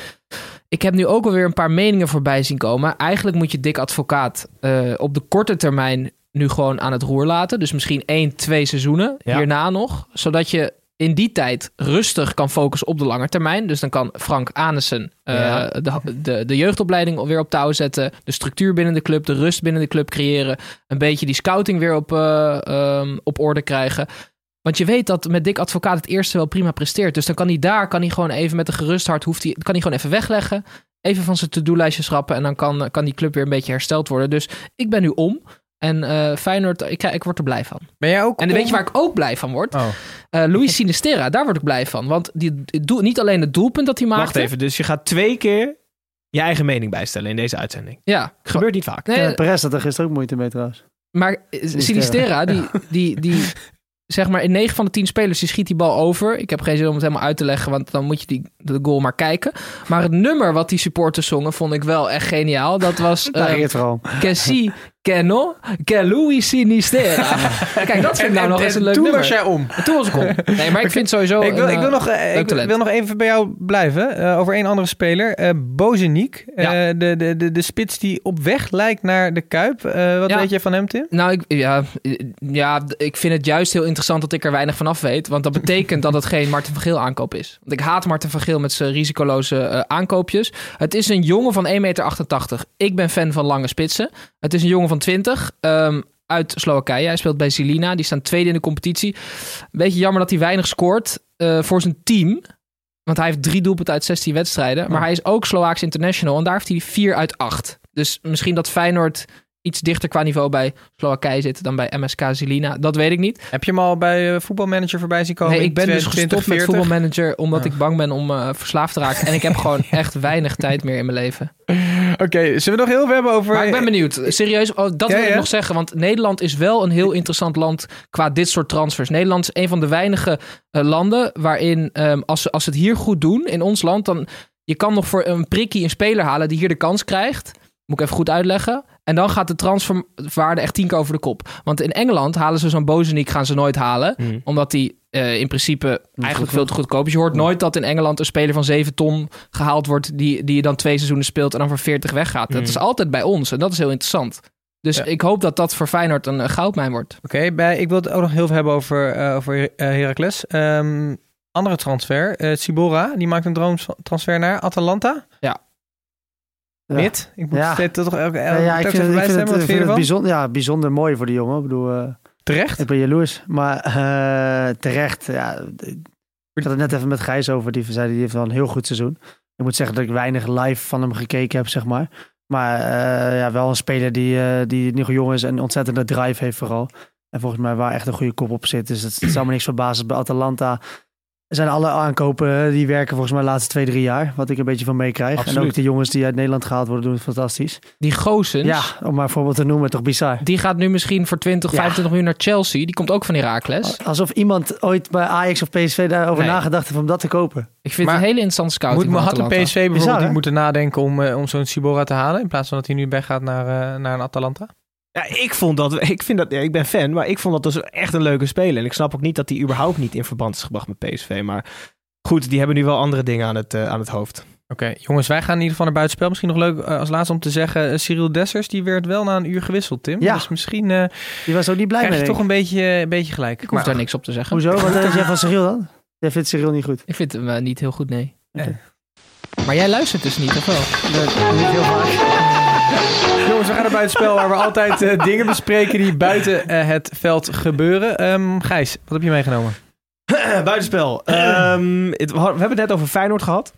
ik heb nu ook alweer een paar meningen voorbij zien komen. Eigenlijk moet je Dick Advocaat eh, op de korte termijn nu gewoon aan het roer laten. Dus misschien één, twee seizoenen Ja. hierna nog. Zodat je in die tijd rustig kan focussen op de lange termijn. Dus dan kan Frank Anissen eh, Ja. de, de, de jeugdopleiding weer op touw zetten. De structuur binnen de club, de rust binnen de club creëren. Een beetje die scouting weer op, eh, ehm, op orde krijgen. Want je weet dat met Dick Advocaat het eerste wel prima presteert. Dus dan kan hij daar kan hij gewoon even met een gerust hart... Hoeft hij, kan hij gewoon even wegleggen. Even van zijn to-do-lijstje schrappen. En dan kan, kan die club weer een beetje hersteld worden. Dus ik ben nu om. En eh Feyenoord, ik, ik word er blij van. Ben jij ook... En weet je waar ik ook blij van word? Oh. Eh Luis Sinisterra, daar word ik blij van. Want die, doel, niet alleen het doelpunt dat hij maakte. Wacht even, dus je gaat twee keer je eigen mening bijstellen in deze uitzending. Ja, Gebeurt niet vaak. Nee, Ja, Perez had er gisteren ook moeite mee trouwens. Maar Sinisterra, die, die, die, zeg maar in 9 van de 10 spelers, die schiet die bal over. Ik heb geen zin om het helemaal uit te leggen, want dan moet je die, de goal maar kijken. Maar het nummer wat die supporters zongen, vond ik wel echt geniaal. Dat was uh, het que no, Sinisterra. Kijk, dat vind ik nou nog eens een leuk Toen nummer. was jij om. En Toen was ik om. Nee, maar ik vind sowieso... ik, wil, een, ik, wil eh, nog, eh, ik wil nog even bij jou blijven. eh, over één andere speler. eh Bozeniek. Ja. de, de, de, de spits die op weg lijkt naar de Kuip. Wat Ja. weet je van hem, Tim? Nou, ik, ja, ja, ik vind het juist heel interessant dat ik er weinig van af weet. Want dat betekent dat het geen Martin van Geel aankoop is. Want ik haat Martin van Geel met zijn risicoloze aankoopjes. Het is een jongen van 1,88 meter. Ik ben fan van lange spitsen. Het is een jongen van 20 ehm, uit Slowakije. Hij speelt bij Zelina. Die staan tweede in de competitie. Een beetje jammer dat hij weinig scoort eh, voor zijn team. Want hij heeft drie doelpunten uit 16 wedstrijden. Maar hij is ook Slovaaks international. En daar heeft hij 4 uit 8. Dus misschien dat Feyenoord iets dichter qua niveau bij Slowakije zit dan bij MSK Zelina. Dat weet ik niet. Heb je hem al bij eh, voetbalmanager voorbij zien komen? Nee, ik ben dus 20, gestopt met 40? voetbalmanager omdat Ja. ik bang ben om eh, verslaafd te raken. En ik heb gewoon echt weinig tijd meer in mijn leven. Oké, zullen we nog heel veel hebben over... Maar ik ben benieuwd. Serieus, oh, dat Ja, wil ik ja. nog zeggen. Want Nederland is wel een heel interessant land qua dit soort transfers. Nederland is een van de weinige eh, landen waarin ehm, als, ze, als ze het hier goed doen in ons land, dan je kan nog voor een prikkie een speler halen die hier de kans krijgt. Moet ik even goed uitleggen. En dan gaat de transferwaarde echt tien keer over de kop. Want in Engeland halen ze zo'n Bozeniek gaan ze nooit halen. Hmm. Omdat die eh, in principe eigenlijk veel te goedkoop is. Je hoort nooit dat in Engeland een speler van 7 ton gehaald wordt... die, die je dan twee seizoenen speelt en dan voor 40 weggaat. Dat Hmm. is altijd bij ons en dat is heel interessant. Dus Ja. ik hoop dat dat voor Feyenoord een goudmijn wordt. Oké, bij ik wil het ook nog heel veel hebben over, eh over eh, Heracles. Ehm, andere transfer, Sibora, die maakt een droomtransfer naar Atalanta. Ja. Ik moet het toch elke Ja, ik vind, het, ik vind bijzonder, ja, bijzonder mooi voor die jongen. Ik bedoel, eh, Terecht? ik ben jaloers. Maar eh, terecht, ja. Ik had het net even met Gijs over. Die zei, die heeft wel een heel goed seizoen. Ik moet zeggen dat ik weinig live van hem gekeken heb, zeg maar. Maar eh, ja, wel een speler die, eh, die nog jong is en ontzettende drive heeft vooral. En volgens mij waar echt een goede kop op zit. Dus het, het zou me niks verbazen bij Atalanta. Zijn alle aankopen, die werken volgens mij de laatste twee, drie jaar. Wat ik een beetje van meekrijg. En ook de jongens die uit Nederland gehaald worden, doen het fantastisch. Die Goosens, Ja, om maar een voorbeeld te noemen, toch bizar. die gaat nu misschien voor 20, Ja. 25 miljoen naar Chelsea. Die komt ook van Heracles. Alsof iemand ooit bij Ajax of PSV daarover Nee. nagedacht heeft om dat te kopen. Ik vind Maar het een hele interessante scouting Moet had een Atalanta. PSV bijvoorbeeld Bizar, niet hè? moeten nadenken om, eh, om zo'n Sibora te halen... in plaats van dat hij nu weggaat naar, eh, naar een Atalanta? Ja, ik vond dat, ik vind dat, ja, ik ben fan, maar ik vond dat dus echt een leuke speler. En ik snap ook niet dat hij überhaupt niet in verband is gebracht met PSV. Maar goed, die hebben nu wel andere dingen aan het, eh, aan het hoofd. Oké, jongens, wij gaan in ieder geval naar buitenspel. Misschien nog leuk eh, als laatste om te zeggen... eh, Cyril Dessers, die werd wel na een uur gewisseld, Tim. Ja. Dus misschien eh Die was ook niet blij krijg mee. je toch een beetje, een beetje gelijk. Ik hoef Maar- daar niks op te zeggen. Hoezo? Wat is jij van Cyril dan? Jij vindt Cyril niet goed. Ik vind hem niet heel goed, nee. Oké. Maar jij luistert dus niet, of wel? Dat- niet heel vaak. Jongens, we gaan naar buitenspel waar we altijd eh, dingen bespreken die buiten eh, het veld gebeuren. Ehm, Gijs, wat heb je meegenomen? Buitenspel. Het- we hebben het net over Feyenoord gehad.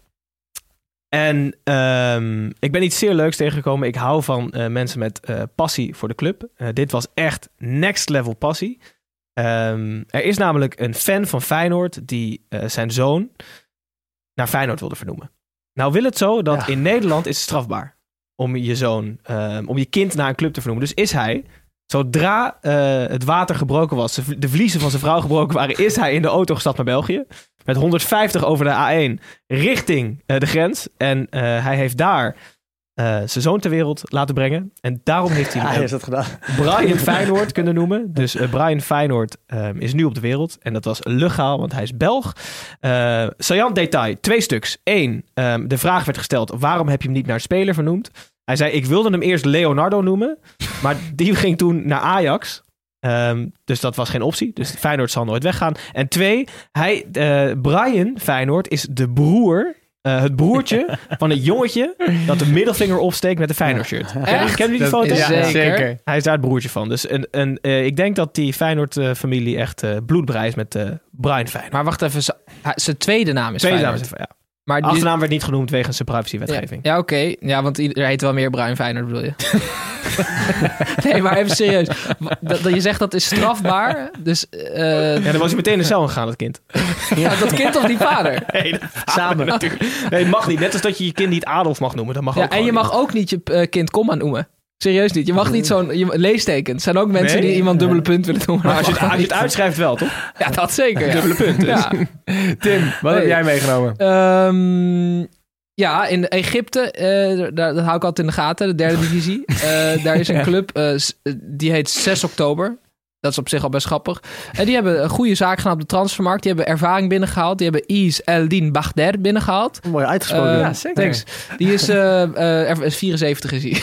En ehm, ik ben iets zeer leuks tegengekomen. Ik hou van eh, mensen met passie voor de club. Dit was echt next level passie. Er is namelijk een fan van Feyenoord die zijn zoon naar Feyenoord wilde vernoemen. Nou wil het zo dat Ja. in Nederland is het strafbaar om je zoon, ehm, om je kind naar een club te vernoemen. Dus is hij, zodra eh, het water gebroken was, de vliezen van zijn vrouw gebroken waren, is hij in de auto gestapt naar België. Met 150 over de A1 richting eh, de grens. En eh, hij heeft daar eh, zijn zoon ter wereld laten brengen. En daarom heeft hij Ja, heeft dat gedaan. Brian Feyenoord kunnen noemen. Dus eh, Brian Feyenoord ehm, is nu op de wereld. En dat was legaal, want hij is Belg. Uh, saillant detail, twee stuks. Eén, ehm, de vraag werd gesteld, waarom heb je hem niet naar speler vernoemd? Hij zei, ik wilde hem eerst Leonardo noemen. Maar die ging toen naar Ajax. Ehm, dus dat was geen optie. Dus Feyenoord zal nooit weggaan. En twee, hij, Brian Feyenoord is de broer uh, het broertje van het jongetje dat de middelvinger opsteekt met de Feyenoord shirt. Echt? Kennen jullie die foto? Ja, zeker. Hij is daar het broertje van. Dus een, een, eh, ik denk dat die Feyenoord-familie echt eh bloedbrij is met eh Brian Feyenoord. Maar wacht even, zijn tweede naam is Tweede naam Feyenoord. is ja. Maar die- Achternaam werd niet genoemd wegens zijn ja, privacywetgeving. ja oké. Ja, want ieder heet wel meer Brian Feyenoord, bedoel je? nee, maar even serieus. Dat, dat je zegt dat is strafbaar. Dus eh, Ja, dan was hij meteen in de cel gegaan, dat kind. ja, dat kind of die vader? Nee, dat Samen natuurlijk. Nee, mag niet. Net als dat je je kind niet Adolf mag noemen. Dat mag Ja, ook en je mag ook niet je eh, kind komma noemen. Serieus niet. Je mag niet zo'n je- leestekens. Zijn ook mensen Nee? die iemand dubbele punt willen. Maar als je, het, als je het uitschrijft wel, toch? Ja, dat zeker. Ja. Dubbele punt. Dus. Ja. Tim, wat heb jij meegenomen? Ehm, ja, in Egypte, eh, daar, dat hou ik altijd in de gaten, de derde divisie. Eh, daar is een club, eh, die heet 6 oktober. Dat is op zich al best grappig. En die hebben een goede zaak gedaan op de transfermarkt. Die hebben ervaring binnengehaald. Die hebben Is Eldin Bagder binnengehaald. Mooi uitgesproken. Eh, Ja, zeker. Thanks. Die is, eh, eh, er- is 74 is hij.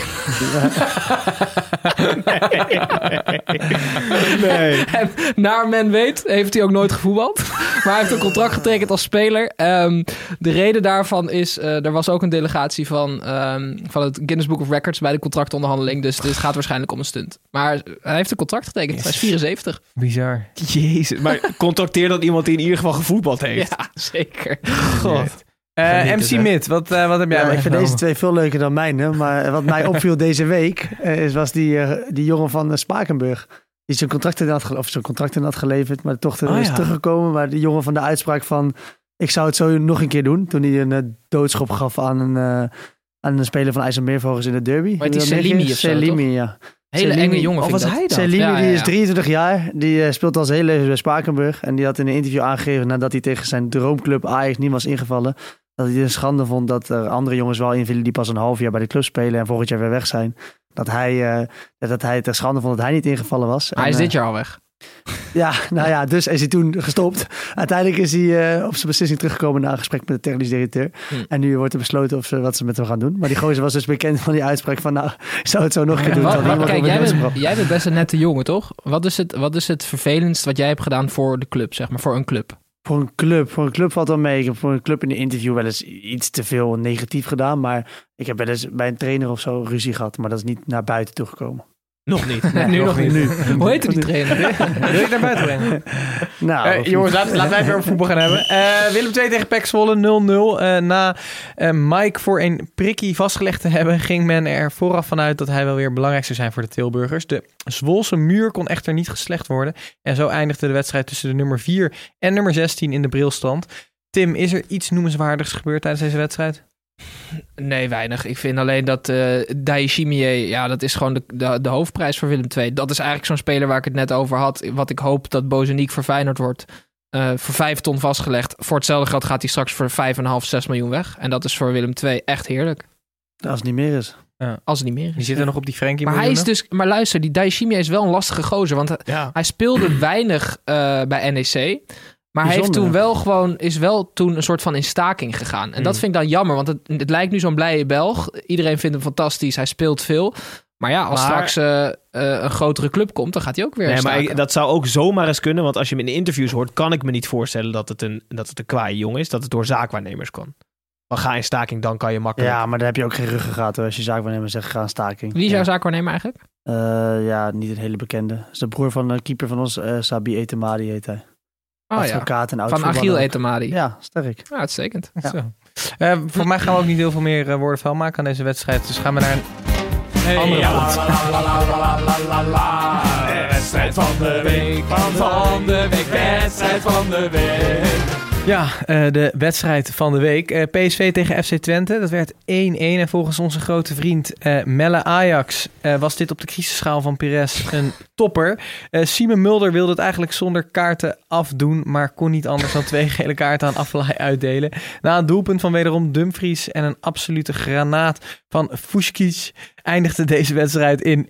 Nee. En naar men weet, heeft hij ook nooit gevoetbald. Maar hij heeft een contract getekend als speler. Ehm, de reden daarvan is, eh, er was ook een delegatie van, ehm, van het Guinness Book of Records bij de contractonderhandeling. Dus dit gaat waarschijnlijk om een stunt. Maar hij heeft een contract getekend. Hij is 74. Bizar. Jezus. Maar contracteer dat iemand die in ieder geval gevoetbald heeft. Ja, zeker. God. Eh, Genieten, MC. Mid, wat, eh, wat heb jij Ja, ik vind deze twee veel leuker dan mijn. Hè? Maar wat mij opviel deze week, eh, is, was die, eh, die jongen van eh, Spakenburg. Die zijn contract in had, ge- of zijn contract in had geleverd, maar toch er Oh, is ja. teruggekomen. Maar die jongen van de uitspraak van, ik zou het zo nog een keer doen. Toen hij een eh, doodschop gaf aan een, eh, aan een speler van IJsselmeervogels in de derby. Maar die Selimi of Selimi, ja. Hele Selimi. enge jongen Oh, vind was dat. hij dat? Ja, ja, die is ja. 23 jaar. Die eh, speelt al zijn hele leven bij Spakenburg. En die had in een interview aangegeven nadat hij tegen zijn droomclub Ajax niet was ingevallen. Dat hij het een schande vond dat er andere jongens wel invielen die pas een half jaar bij de club spelen en volgend jaar weer weg zijn. Dat hij, eh, dat hij het een schande vond dat hij niet ingevallen was. Hij En, is eh, dit jaar al weg. Ja, nou ja, dus is hij toen gestopt. Uiteindelijk is hij eh, op zijn beslissing teruggekomen na een gesprek met de technisch directeur. Hm. En nu wordt er besloten of ze, wat ze met hem gaan doen. Maar die gozer was dus bekend van die uitspraak van nou, ik zou het zo nog een keer doen. Wat- wat- kijk, bent, jij bent best een nette jongen, toch? Wat is, het, wat is het vervelendst wat jij hebt gedaan voor de club, zeg maar, voor een club? Voor een club, voor een club valt wel mee. Ik heb voor een club in de interview wel eens iets te veel negatief gedaan. Maar ik heb wel eens bij een trainer of zo ruzie gehad. Maar dat is niet naar buiten toegekomen. Nog niet. nu nog niet. Hoe heet die trainer? Wil ik naar buiten brengen? Nou, Eh, jongens, laten, laten wij weer over voetbal gaan hebben. Eh, Willem II tegen PEC Zwolle 0-0. Eh, na Mike voor een prikkie vastgelegd te hebben... ging men er vooraf vanuit dat hij wel weer belangrijk zou zijn voor de Tilburgers. De Zwolse muur kon echter niet geslecht worden. En zo eindigde de wedstrijd tussen de nummer 4 en nummer 16 in de brilstand. Tim, is er iets noemenswaardigs gebeurd tijdens deze wedstrijd? Nee, weinig. Ik vind alleen dat eh Daishimie, ja, dat is gewoon de, de, de hoofdprijs voor Willem II. Dat is eigenlijk zo'n speler waar ik het net over had. Wat ik hoop dat Bozeniek voor Feyenoord wordt. eh, voor 5 ton vastgelegd. Voor hetzelfde geld gaat hij straks voor 5,5, 6 miljoen weg. En dat is voor Willem II echt heerlijk. Als het niet meer is. Als het niet meer Die is. zit er nog op die Frenkie Maar hij is dus, maar luister, die Daishimie is wel een lastige gozer. Want hij- Ja. hij speelde weinig eh, bij NEC. Maar hij heeft toen wel gewoon, is wel toen een soort van in staking gegaan. En dat Hmm. vind ik dan jammer, want het, het lijkt nu zo'n blije Belg. Iedereen vindt hem fantastisch, hij speelt veel. Maar ja, als Maar- straks eh, eh, een grotere club komt, dan gaat hij ook weer Nee, maar ik- dat zou ook zomaar eens kunnen. Want als je hem in de interviews hoort, kan ik me niet voorstellen dat het een, dat het een kwaaie jongen is. Dat het door zaakwaarnemers kan. Maar ga in staking, dan kan je makkelijk. Ja, maar dan heb je ook geen ruggengraat hoor. Als je zaakwaarnemer zegt, ga aan staking. Wie is ja. jouw zaakwaarnemer eigenlijk? Eh, ja, niet een hele bekende. Dat is de broer van een keeper van ons, eh, Sabi Etemadi heet hij. Oh ja, Advocaat en oud van Achiel ook. Etemadi. Ja. Ja, sterk. uitstekend. Ja. Zo. Eh, voor mij gaan we ook niet heel veel meer eh, woorden vuil maken aan deze wedstrijd. Dus gaan we naar een andere pot. Wedstrijd van de week, van, van de week, wedstrijd van de week. Ja, eh, de wedstrijd van de week. Eh, PSV tegen FC Twente. Dat werd 1-1. En volgens onze grote vriend eh, Melle Ajax was dit op de crisisschaal van Pires een topper. Simon Mulder wilde het eigenlijk zonder kaarten afdoen. Maar kon niet anders dan twee gele kaarten aan Affelay uitdelen. Na een doelpunt van wederom Dumfries en een absolute granaat van Fuskic eindigde deze wedstrijd in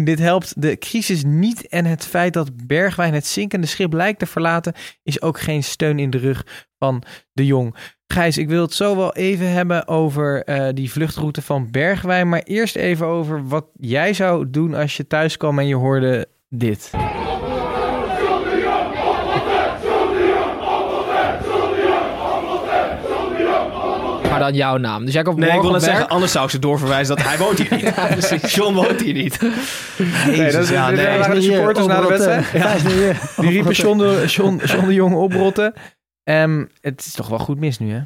1-1. Dit helpt de crisis niet. En het feit dat Bergwijn het zinkende schip lijkt te verlaten is ook geen steun in de rug van de Jong. Gijs, ik wil het zo wel even hebben over eh, die vluchtroute van Bergwijn. Maar eerst even over wat jij zou doen als je thuis kwam en je hoorde dit. Maar dan jouw naam. Dus jij komt Nee, ik wil net werk. zeggen, anders zou ik ze doorverwijzen dat hij woont hier niet. John woont hier niet. Nee, dat is, ja, nee, waren de supporters na de wedstrijd. Ja. Die riepen John de, John, John de Jong oprotten. Ehm, het is toch wel goed mis nu, hè?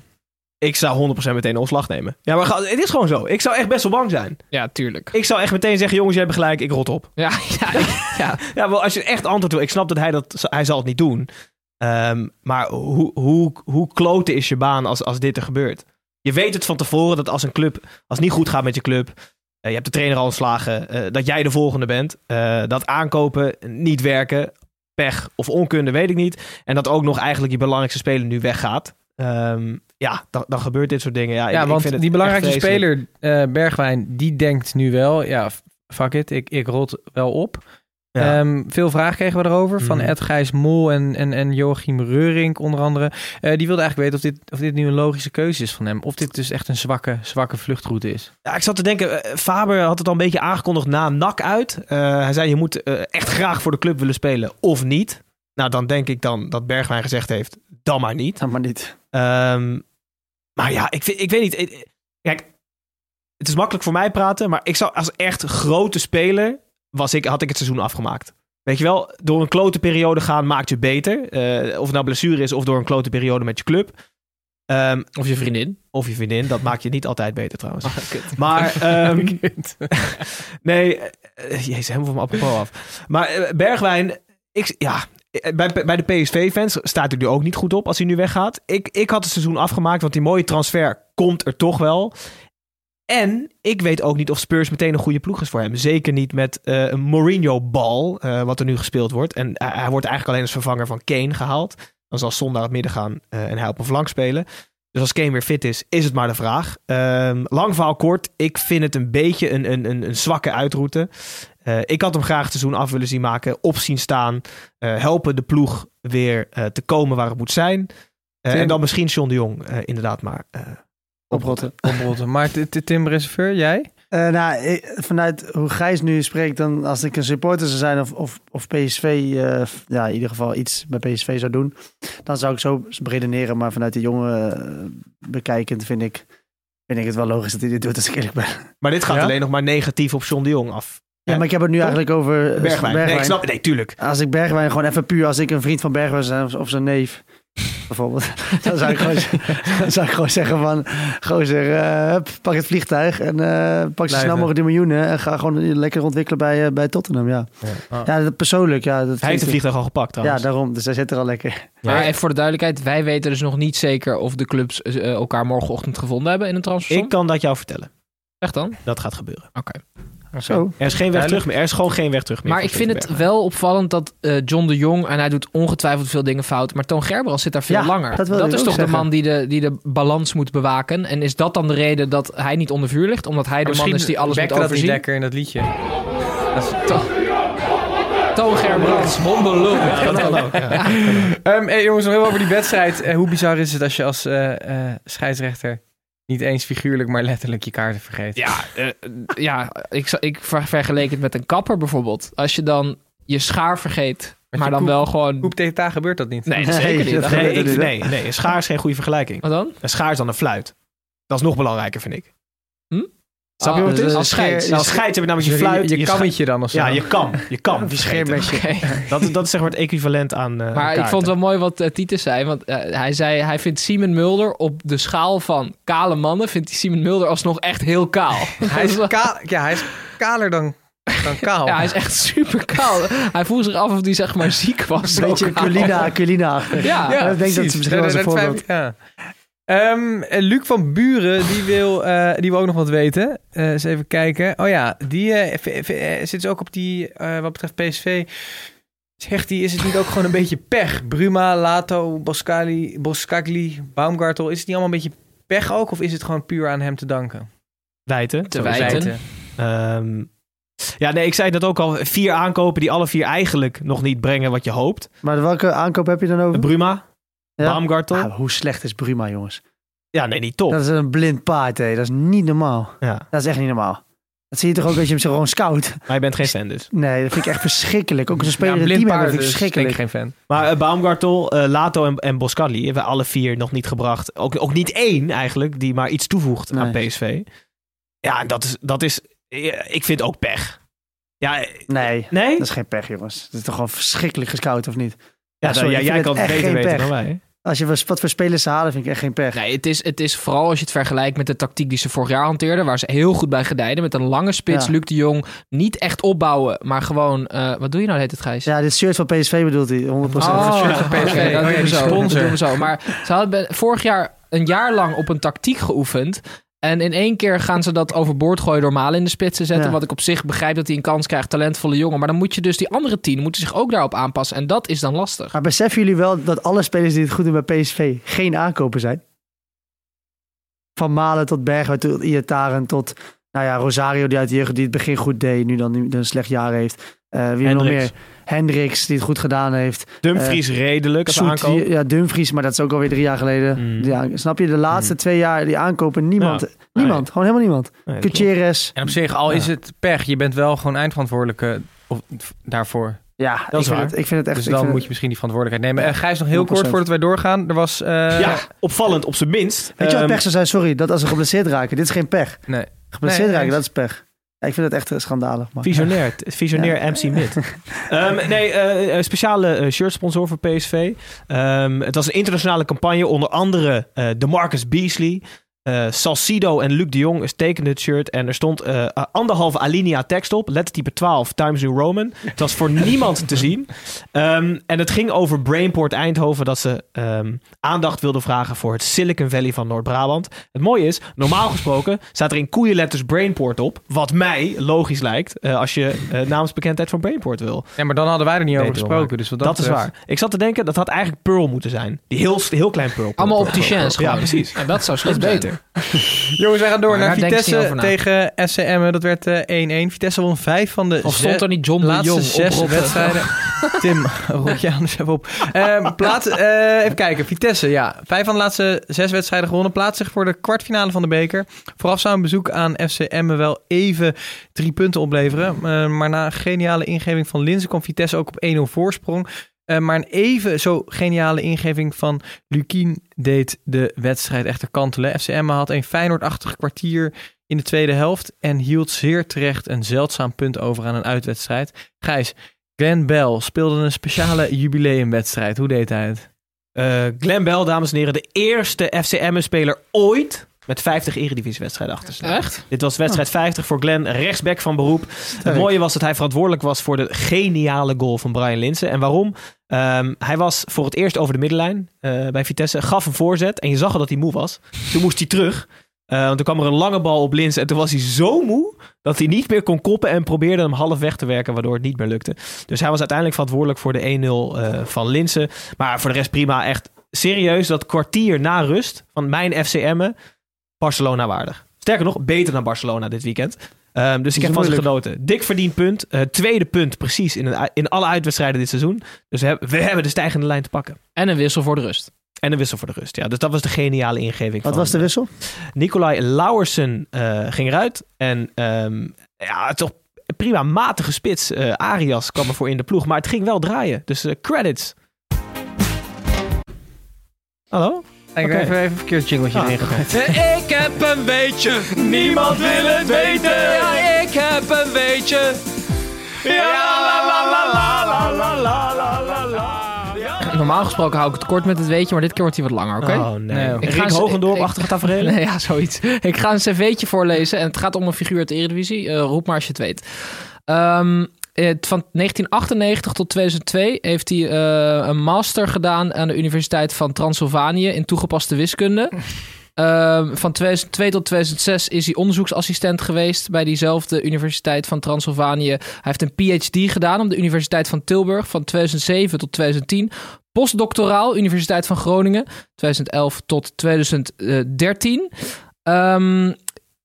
Ik zou 100% meteen een ontslag nemen. Ja, maar ga- het is gewoon zo. Ik zou echt best wel bang zijn. Ja, tuurlijk. Ik zou echt meteen zeggen, jongens, jij hebt gelijk, ik rot op. Ja, ja, ik- ja. Ja, wel, als je echt antwoord wil, ik snap dat hij dat, hij zal het niet doen. Ehm, maar hoe, hoe, hoe kloten is je baan als, als dit er gebeurt? Je weet het van tevoren dat als een club, als het niet goed gaat met je club, eh, je hebt de trainer al ontslagen, eh, dat jij de volgende bent. Eh, dat aankopen niet werken, pech of onkunde, weet ik niet. En dat ook nog eigenlijk je belangrijkste speler nu weggaat. Ehm, ja, dan, dan gebeurt dit soort dingen. Ja, ik- Ja, ik want vind die belangrijkste speler, Bergwijn, die denkt nu wel... Ja, fuck it, ik, ik rot wel op. Ja. Ehm, veel vragen kregen we erover van Mhm. Ed Gijs Mol en, en, en Joachim Reurink onder andere. Eh, die wilde eigenlijk weten of dit, of dit nu een logische keuze is van hem. Of dit dus echt een zwakke, zwakke vluchtroute is. Ja, ik zat te denken, eh, Faber had het al een beetje aangekondigd na NAC uit. Eh, hij zei, je moet echt graag voor de club willen spelen of niet. Nou, dan denk ik dan dat Bergwijn gezegd heeft, dan maar niet. Ja, maar niet. Ehm, maar ja, ik, vind, ik weet niet. Kijk, het is makkelijk voor mij praten, maar ik zou als echt grote speler, was ik, had ik het seizoen afgemaakt. Weet je wel, door een klote periode gaan maakt je beter. Eh, of het nou blessure is of door een klote periode met je club. Ehm, Of je vriendin. of je vriendin, dat maakt je niet altijd beter trouwens. Maar, ehm, nee, eh, eh, jezus, helemaal van mijn apropos af. Maar eh, Bergwijn, ik, ja, bij, bij de PSV-fans staat hij nu ook niet goed op als hij nu weggaat. Ik, ik had het seizoen afgemaakt, want die mooie transfer komt er toch wel. En ik weet ook niet of Spurs meteen een goede ploeg is voor hem. Zeker niet met eh, een Mourinho-bal, eh, wat er nu gespeeld wordt. En hij, hij wordt eigenlijk alleen als vervanger van Kane gehaald. Dan zal Son naar het midden gaan eh, en hij op een flank spelen. Dus als Kane weer fit is, is het maar de vraag. Ehm, lang verhaal kort, ik vind het een beetje een, een, een, een zwakke uitroute. Ik had hem graag het seizoen af willen zien maken, op zien staan. helpen de ploeg weer te komen waar het moet zijn. En dan misschien John de Jong inderdaad maar Oprotten. Oprotten. Maar Tim Reserveur, jij? Eh, nou, ik- vanuit hoe Gijs nu spreekt, dan als ik een supporter zou zijn of, of, of PSV, eh, ja, in ieder geval iets bij PSV zou doen, dan zou ik zo redeneren. Maar vanuit de jongen eh, bekijkend vind ik, vind ik het wel logisch dat hij dit doet als ik eerlijk ben. Maar dit gaat Ja? alleen nog maar negatief op John de Jong af. Ja, maar ik heb het nu eigenlijk over eh, Bergwijn. Nee, ik snap, nee, tuurlijk. Als ik Bergwijn gewoon even puur, als ik een vriend van Bergwijn of, of zijn neef, bijvoorbeeld, dan zou ik gewoon, dan zou ik gewoon zeggen van, gozer, eh, hup, pak het vliegtuig en eh, pak zo snel mogelijk die miljoenen en ga gewoon lekker ontwikkelen bij, eh, bij Tottenham, ja. Ja. Ja, dat persoonlijk, ja. Dat Hij heeft ik- vliegtuig al gepakt Ja, trouwens. daarom. Dus hij zit er al lekker. Maar even voor de duidelijkheid, wij weten dus nog niet zeker of de clubs elkaar morgenochtend gevonden hebben in een transfer. ik kan dat jou vertellen. Echt dan? Dat gaat gebeuren. Oké. Zo. Er is geen weg terug meer. Er is gewoon geen weg terug meer. Maar ik vind het wel opvallend dat eh, John de Jong, en hij doet ongetwijfeld veel dingen fout, maar Toon Gerbrands zit daar veel Ja, langer. dat is toch zeggen. de man die de, die de balans moet bewaken. En is dat dan de reden dat hij niet onder vuur ligt? Omdat hij de man is die alles moet bekte dat niet overzien? lekker in dat liedje. Toon Gerbrands, hondenlul. Dat kan ook. Ja. Ehm, hey, jongens, nog even over die wedstrijd. Eh, hoe bizar is het als je als eh, eh, scheidsrechter niet eens figuurlijk, maar letterlijk je kaarten vergeet? Ja, eh, ja ik, ik ver- vergeleek het met een kapper bijvoorbeeld. Als je dan je schaar vergeet, Met maar dan koep- wel gewoon... Koep tegen taal gebeurt dat niet. Nee, dat zeker niet. dat Nee, ik, nee, nee, een schaar is geen goede vergelijking. Wat dan? Een schaar is dan een fluit. Dat is nog belangrijker, vind ik. Hm? Snap je Ah, wat het dus is? een Als scheids. scheer- Als heb je namelijk je fluit. je, je kammetje dan of zo. Ja, je kam. Je kam. Een scheermesje. Dat, is- dat is zeg maar het equivalent aan eh, Maar ik vond het wel mooi wat eh, Titus zei. Want eh, hij zei, hij vindt Simon Mulder op de schaal van kale mannen... vindt hij Simon Mulder alsnog echt heel kaal. Hij is, ka- ja, hij is kaler dan Dan kaal. Ja, hij is echt super kaal. Hij vroeg zich af of hij zeg maar ziek was. Een beetje kaal. Culina, Culina. Ja, ik denk dat ze misschien wel een voorbeeld... Ja. Ehm, en Luc van Buren, die wil, eh, die wil ook nog wat weten. Eh eens even kijken. Oh ja, die eh, v- v- eh, zit dus ook op die, eh, wat betreft PSV. Zegt hij, is het niet ook gewoon een beetje pech? Bruma, Lato, Boscali, Boscagli, Baumgartel. Is het niet allemaal een beetje pech ook? Of is het gewoon puur aan hem te danken? Wijten. Te wijten. Wijten. Ehm, ja, nee, ik zei dat ook al. Vier aankopen die alle vier eigenlijk nog niet brengen wat je hoopt. Maar welke aankoop heb je dan over? Bruma, Ja? Baumgartel. Ah, hoe slecht is Bruma, jongens? Ja, nee, niet top. Dat is een blind paard, hé. Dat is niet normaal. Ja. Dat is echt niet normaal. Dat zie je toch ook als je hem zo gewoon scout? Maar je bent geen fan dus. Nee, dat vind ik echt verschrikkelijk. Ook als een speler Ja, in het blind paard, vind ik dus verschrikkelijk. ik geen fan. Maar eh, Baumgartel, eh, Lato en, en Boscalli hebben alle vier nog niet gebracht. Ook, ook niet één eigenlijk, die maar iets toevoegt aan. PSV. Ja, dat is, dat is ik vind ook pech. Ja, eh, Nee, nee? dat is geen pech, jongens. Dat is toch gewoon verschrikkelijk gescout, of niet? Ja, Ja, sorry, ja, ik jij kan het het beter weten pech. dan wij. Als je wat voor spelers ze halen, vind ik echt geen pech. Nee, het is, het is vooral als je het vergelijkt met de tactiek die ze vorig jaar hanteerden, waar ze heel goed bij gedijden. Met een lange spits, Ja. Luc de Jong. Niet echt opbouwen, maar gewoon... eh, wat doe je nou, heet het Gijs? Ja, dit shirt van PSV bedoelt hij, 100%. Oh, shirt van PSV. dat Oh ja, doen we die zo, dat sponsor. doen we zo. Maar ze hadden vorig jaar een jaar lang op een tactiek geoefend. En in één keer gaan ze dat overboord gooien door Malen in de spits te zetten. Ja. Wat ik op zich begrijp dat hij een kans krijgt, talentvolle jongen. Maar dan moet je dus die andere tien moeten zich ook daarop aanpassen. En dat is dan lastig. Maar beseffen jullie wel dat alle spelers die het goed doen bij PSV geen aankopen zijn? Van Malen tot Bergwijn tot Iataren tot nou ja, Rosario die uit de jeugd die het begin goed deed, nu dan nu een slecht jaar heeft. Eh, wie nog meer? Hendricks die het goed gedaan heeft. Dumfries redelijk als Zoet, aankoop. die- ja, Dumfries, maar dat is ook alweer drie jaar geleden. Mm. Ja, snap je? De laatste twee jaar die aankopen, niemand. Ja. Niemand, gewoon helemaal niemand. Nee. Gutierrez. En op zich, al Ja. is het pech, je bent wel gewoon eindverantwoordelijke of, daarvoor. Ja, Dat ik, is vind waar. het, ik vind het echt... Dus dan moet je misschien die verantwoordelijkheid nemen. En Gijs, nog heel 100%. kort voordat wij doorgaan. Er was... eh, Ja, opvallend op zijn minst. Weet je wat Ehm, pech zou zijn? Sorry, dat als ze geblesseerd raken. Dit is geen pech. Nee. Geblesseerd Nee, raken, dat is pech. Ja, ik vind het echt eh, schandalig. Maar. Visionair, visionair Ja. MC Mid. Ehm, nee, een speciale shirtsponsor voor PSV. Ehm, het was een internationale campagne, onder andere eh de Marcus Beasley. Eh Salcido en Luc de Jong tekenden het shirt. En er stond eh, anderhalve alinea tekst op. Lettertype 12, Times New Roman. Het was voor niemand te zien. Ehm, en het ging over Brainport Eindhoven. Dat ze ehm, aandacht wilden vragen voor het Silicon Valley van Noord-Brabant. Het mooie is, normaal gesproken staat er in koeienletters Brainport op. Wat mij logisch lijkt. eh, als je namensbekendheid van Brainport wil. Ja, maar dan hadden wij er niet over Beter gesproken. Dus wat Dat, dat, is waar. Ik zat te denken, dat had eigenlijk Pearl moeten zijn. Die heel, heel klein Pearl. Allemaal opticiens Ja, gewoon. precies. En dat zou Dat is Jongens, wij gaan door Maar naar Vitesse tegen SCM. Dat werd eh, 1-1. Vitesse won vijf van de Of stond zes- er niet John de laatste Jong zes op wedstrijden. Tim, rot je anders even op. Ehm, plaats, eh, even kijken. Vitesse, ja. Vijf van de laatste zes wedstrijden gewonnen. Plaatst zich voor de kwartfinale van de beker. Vooraf zou een bezoek aan FCM wel even drie punten opleveren. Eh, maar na een geniale ingeving van Linzen kwam Vitesse ook op 1-0 voorsprong. Eh, maar een even zo geniale ingeving van Lukien deed de wedstrijd echter kantelen. FCM had een Feyenoord-achtig kwartier in de tweede helft en hield zeer terecht een zeldzaam punt over aan een uitwedstrijd. Gijs, Glenn Bell speelde een speciale jubileumwedstrijd. Hoe deed hij het? Eh Glenn Bell, dames en heren, de eerste FCM-speler ooit met 50 eredivisiewedstrijden achter zich. Echt? Dit was wedstrijd 50 voor Glenn, rechtsback van beroep. Het mooie was dat hij verantwoordelijk was voor de geniale goal van Brian Linsen. En waarom? Ehm, hij was voor het eerst over de middenlijn eh, bij Vitesse, gaf een voorzet en je zag al dat hij moe was. Toen moest hij terug. Eh, want toen kwam er een lange bal op Linsen en toen was hij zo moe dat hij niet meer kon koppen en probeerde hem half weg te werken, waardoor het niet meer lukte. Dus hij was uiteindelijk verantwoordelijk voor de 1-0 eh, van Linsen. Maar voor de rest prima, echt serieus, dat kwartier na rust van mijn FCM'en, Barcelona waardig. Sterker nog, beter dan Barcelona dit weekend. Ehm, dus ik heb van ze genoten. Dik verdiend punt. Eh, tweede punt precies in, een, in alle uitwedstrijden dit seizoen. Dus we hebben, we hebben de stijgende lijn te pakken. En een wissel voor de rust. En een wissel voor de rust. Ja, dus dat was de geniale ingeving. Wat van, was de wissel? Nicolai Lauwersen eh, ging eruit. En ehm, ja, toch prima matige spits. Eh, Arias kwam ervoor in de ploeg. Maar het ging wel draaien. Dus eh, credits. Hallo? Ik heb even, even een verkeerd jingletje Ah, erin oké. gegooid. Ik heb een weetje. Niemand wil het weten. Ja, ik heb een weetje. Normaal gesproken hou ik het kort met het weetje, maar dit keer wordt hij wat langer, oké? Oh nee. Ik ga Rick eens- Hogendorp-achtige tafereelen? Nee, ja, zoiets. Ik ga een cv'tje voorlezen en het gaat om een figuur uit de Eredivisie. Eh, roep maar als je het weet. Ehm, het- van 1998 tot 2002 heeft hij eh, een master gedaan aan de Universiteit van Transylvanië in toegepaste wiskunde. Ehm, van 2002 tot 2006 is hij onderzoeksassistent geweest bij diezelfde Universiteit van Transylvanië. Hij heeft een PhD gedaan op de Universiteit van Tilburg van 2007 tot 2010. Postdoctoraal Universiteit van Groningen 2011 tot 2013. Ehm,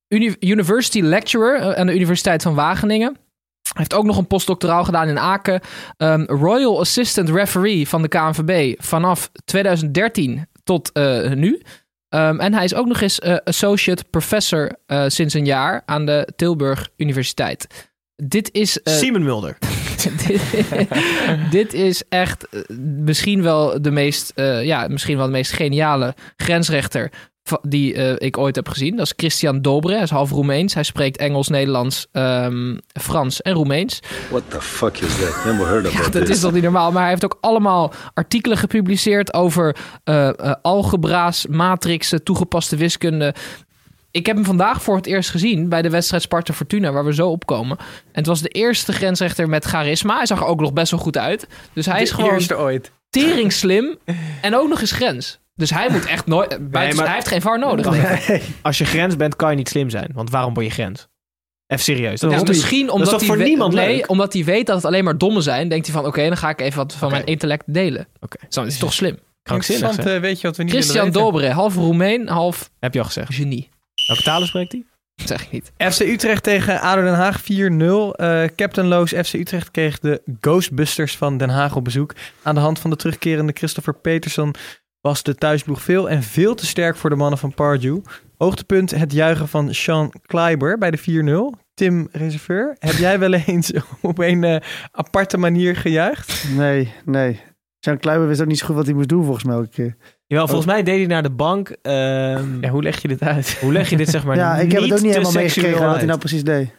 uni- university lecturer eh, aan de Universiteit van Wageningen. Hij heeft ook nog een postdoctoraal gedaan in Aken. Ehm, Royal Assistant Referee van de KNVB vanaf 2013 tot eh, nu. Ehm, en hij is ook nog eens eh, associate professor eh, sinds een jaar aan de Tilburg Universiteit. Dit is. Simon Mulder. dit, is echt misschien wel de meest, ja, misschien wel de meest geniale grensrechter die eh, ik ooit heb gezien. Dat is Christian Dobre. Hij is half Roemeens. Hij spreekt Engels, Nederlands, ehm, Frans en Roemeens. What the fuck is that? Never heard Ja, about dat this. is toch niet normaal. Maar hij heeft ook allemaal artikelen gepubliceerd over eh, eh, algebra's, matrixen, toegepaste wiskunde. Ik heb hem vandaag voor het eerst gezien bij de wedstrijd Sparta Fortuna, waar we zo opkomen. En het was de eerste grensrechter met charisma. Hij zag er ook nog best wel goed uit. Dus hij is De gewoon eerste ooit. tering slim en ook nog eens grens. Dus hij moet echt nooit. maar- Hij heeft geen VAR nodig. Als je grens bent, kan je niet slim zijn. Want waarom word je grens? Even serieus. Dat Ja, is toch- misschien dat omdat is toch hij voor niemand nee, leuk? omdat hij weet dat het alleen maar dommen zijn. Denkt hij van: oké, dan ga ik even wat van mijn intellect delen. Oké. Zo, dat is toch slim. Krankzinnig, eh, weet je wat we niet Christian? Dobre, half Roemeen, half Heb je al gezegd. genie. Welke talen spreekt hij? Dat zeg ik niet. FC Utrecht tegen ADO Den Haag 4-0. Eh Captain Loos FC Utrecht kreeg de Ghostbusters van Den Haag op bezoek. Aan de hand van de terugkerende Christopher Peterson was de thuisploeg veel en veel te sterk voor de mannen van Pardew. Hoogtepunt het juichen van Sean Kleiber bij de 4-0. Tim Reserveur, heb jij wel eens op een eh, aparte manier gejuicht? Nee, nee. Jean Kluiber wist ook niet zo goed wat hij moest doen volgens mij elke keer. Jawel, volgens mij deed hij naar de bank. ehm, Ja, hoe leg je dit uit? Hoe leg je dit zeg maar ja, ik heb het ook niet helemaal meegekregen wat hij nou precies deed.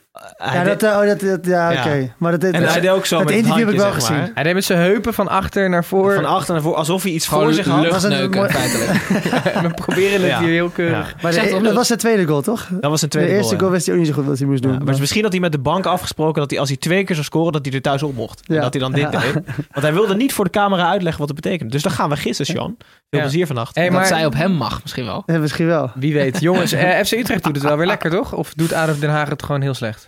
Ja, dat, eh, oh, dat, dat- ja, Ja. oké. Maar dat, En dat- hij deed ook zo dat met het interview heb ik wel gezien. Hij deed met zijn heupen van achter naar voor. Van achter naar voor, alsof hij iets voor zich had. was een mooi- feitelijk. We proberen het Ja. hier heel keurig. Ja. Maar de- toch dat leuk. was zijn tweede goal, toch? Dat was een De tweede eerste goal, goal ja. wist hij ook niet zo goed wat hij moest doen. Ja, maar dus misschien had hij met de bank afgesproken dat hij als hij twee keer zou scoren, dat hij er thuis op mocht. En dat hij dan dit Ja. deed. Want hij wilde niet voor de camera uitleggen wat het betekent. Dus dan gaan we gissen, Sean. Veel Ja. plezier vannacht. Hey, Dat zij op hem mag misschien wel. Ja, misschien wel. wie weet. Jongens, eh, FC Utrecht doet het wel weer lekker, toch? Of doet ADO Den Haag het gewoon heel slecht?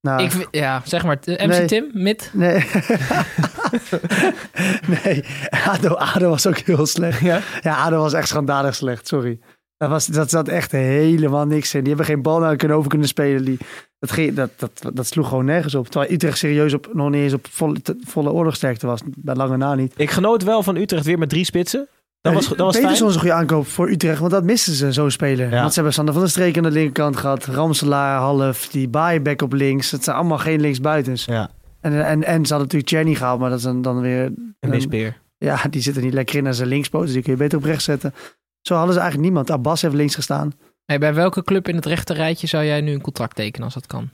Nou, Ik, ja, zeg maar, eh, MC Nee. Tim, mid. Nee. nee, ADO, ADO was ook heel slecht. Ja? Ja, ADO was echt schandalig slecht, sorry. Dat, was, dat zat echt helemaal niks in. Die hebben geen bal naar kunnen over kunnen spelen. Die, dat, ging, dat, dat, dat sloeg gewoon nergens op. Terwijl Utrecht serieus op, nog niet eens op volle, te- volle oorlogsterkte was. Bij lange na niet. Ik genoot wel van Utrecht weer met drie spitsen. Dat was, dat was Peterson fijn. is een goede aankoop voor Utrecht, want dat misten ze, zo'n speler. Ja. Want ze hebben Sander van der Streek aan de linkerkant gehad. Ramselaar, half, die Baaienbek op links. Het zijn allemaal geen linksbuitens. Ja, En, en, en ze hadden natuurlijk Cherny gehaald, maar dat is dan, dan weer... een mispeer. Ja, die zit er niet lekker in als een linkspoot. Dus die kun je beter op rechts zetten. Zo hadden ze eigenlijk niemand. Abbas heeft links gestaan. Hey, bij welke club in het rechte rijtje zou jij nu een contract tekenen als dat kan?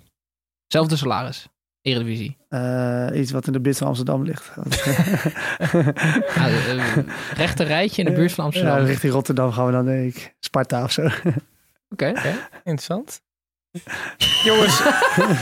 Zelfde salaris. Eredivisie. Eh, iets wat in de buurt van Amsterdam ligt. Nou, eh, eh, rechte rijtje in de buurt van Amsterdam. Ja, richting Rotterdam gaan we dan, denk ik. Sparta of zo. oké. Interessant. Jongens,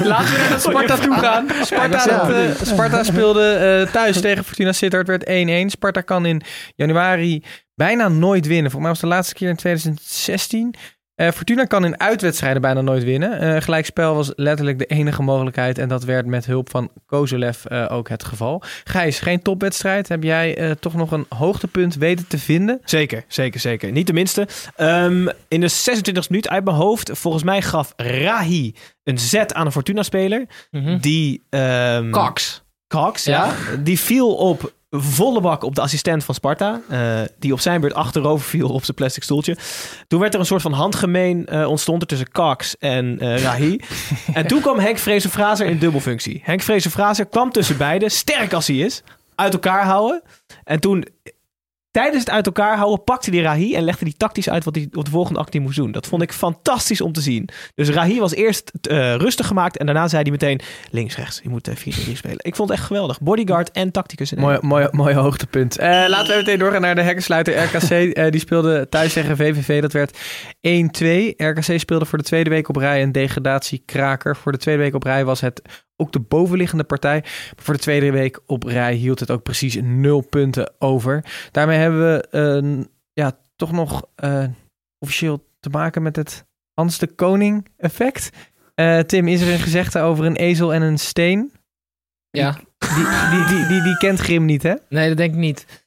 laten we naar Sparta toe gaan. Sparta, Ja. dat, Sparta speelde eh, thuis tegen Fortuna Sittard, werd 1-1. Sparta kan in januari bijna nooit winnen. Volgens mij was het de laatste keer in 2016. Eh, Fortuna kan in uitwedstrijden bijna nooit winnen. Eh gelijkspel was letterlijk de enige mogelijkheid. En dat werd met hulp van Kozolev eh, ook het geval. Gijs, geen topwedstrijd. Heb jij eh, toch nog een hoogtepunt weten te vinden? Zeker, zeker, zeker. Niet de minste. Ehm, in de 26e minuut uit mijn hoofd, volgens mij gaf Rahi een zet aan een Fortuna-speler. Mhm. Die... ehm, Cox. Cox, ja. Die viel op volle bak op de assistent van Sparta. eh, die op zijn beurt achterover viel op zijn plastic stoeltje. Toen werd er een soort van handgemeen eh, ontstond er tussen Cox en eh Rahi. en toen kwam Henk Vrezen-Frazer in dubbelfunctie. Henk Vrezen-Frazer kwam tussen beiden, sterk als hij is, uit elkaar houden. En toen... Tijdens het uit elkaar houden pakte die Rahi en legde die tactisch uit wat hij op de volgende actie moest doen. Dat vond ik fantastisch om te zien. Dus Rahi was eerst eh, rustig gemaakt en daarna zei hij meteen links, rechts. Je moet eh, 4-3 spelen. Ik vond het echt geweldig. Bodyguard en tacticus. in. Mooi, mooi, mooi hoogtepunt. Eh, laten we meteen doorgaan naar de hekkensluiter RKC. Eh, die speelde thuis tegen VVV. Dat werd 1-2. RKC speelde voor de tweede week op rij een degradatiekraker. Voor de tweede week op rij was het ook de bovenliggende partij. Maar voor de tweede week op rij hield het ook precies nul punten over. Daarmee hebben we een, ja, toch nog eh, officieel te maken met het Hans de Koning effect. Eh, Tim, is er een gezegde over een ezel en een steen? Ja. Die, die, die, die, die kent Grim niet, hè? Nee, dat denk ik niet.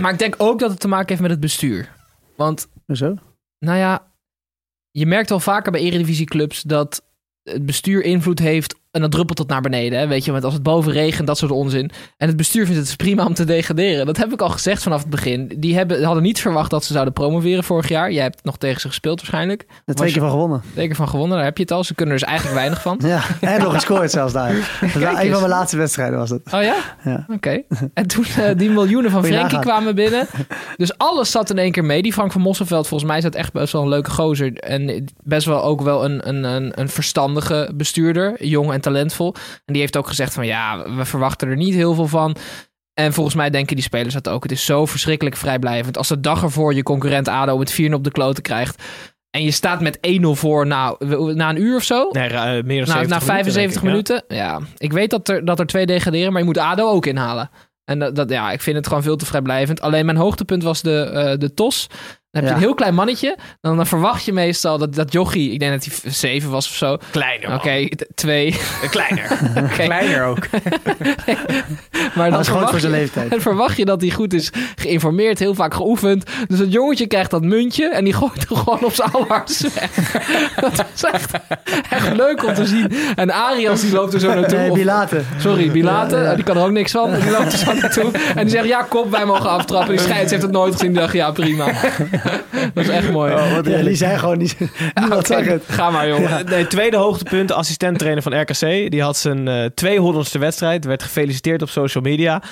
Maar ik denk ook dat het te maken heeft met het bestuur. Want, Zo? nou ja, je merkt wel vaker bij eredivisieclubs dat het bestuur invloed heeft en dat druppelt tot naar beneden. Hè? Weet je, want als het boven regent, dat soort onzin. En het bestuur vindt het prima om te degraderen. Dat heb ik al gezegd vanaf het begin. Die hebben, hadden niet verwacht dat ze zouden promoveren vorig jaar. Jij hebt nog tegen ze gespeeld waarschijnlijk. Was twee keer van gewonnen. Twee keer van gewonnen, daar heb je het al. Ze kunnen er dus eigenlijk weinig van. Ja, en nog gescoord zelfs daar. Een van mijn laatste wedstrijden was het. Oh ja? Ja. Oké. En toen eh, die miljoenen van Frenkie kwamen binnen. Dus alles zat in één keer mee. Die Frank van Mosselveld, volgens mij is dat echt best wel een leuke gozer. En best wel ook wel een, een, een, een verstandige bestuurder. Jong en talentvol. En die heeft ook gezegd van ja, we verwachten er niet heel veel van. En volgens mij denken die spelers dat ook. Het is zo verschrikkelijk vrijblijvend. Als de dag ervoor je concurrent ADO met 4 op de kloten krijgt. En je staat met 1-0 voor na, na een uur of zo. Nee, eh, meer dan Na, 70 na 75 minuten. minuten. Ja. ik weet dat er, dat er twee degraderen, maar je moet ADO ook inhalen. En dat, dat, ja, ik vind het gewoon veel te vrijblijvend. Alleen mijn hoogtepunt was de, eh, de TOS. Dan heb je Ja. een heel klein mannetje. Dan, dan verwacht je meestal dat, dat jochie, ik denk dat hij zeven was of zo. Oké, Kleiner. t- twee. Eh, Kleiner. Oké. Kleiner ook. Maar dan is groot verwacht, voor zijn leeftijd. dan verwacht je dat hij goed is geïnformeerd, heel vaak geoefend. Dus dat jongetje krijgt dat muntje en die gooit er gewoon op zijn weg. dat is echt, echt leuk om te zien. En Arias die loopt er zo naartoe. Nee, Of- Bilate. Sorry, Bilate, Ja, ja. die kan er ook niks van. Die loopt er zo naartoe en die zegt, ja, kop, wij mogen aftrappen. Die scheids heeft het nooit gezien. Die dacht, ja, prima. dat is echt mooi. Ja, die zijn gewoon niet... Ga maar, jongen. Nee, tweede hoogtepunt, assistent-trainer van RKC. Die had zijn eh 200ste wedstrijd. Werd gefeliciteerd op social media.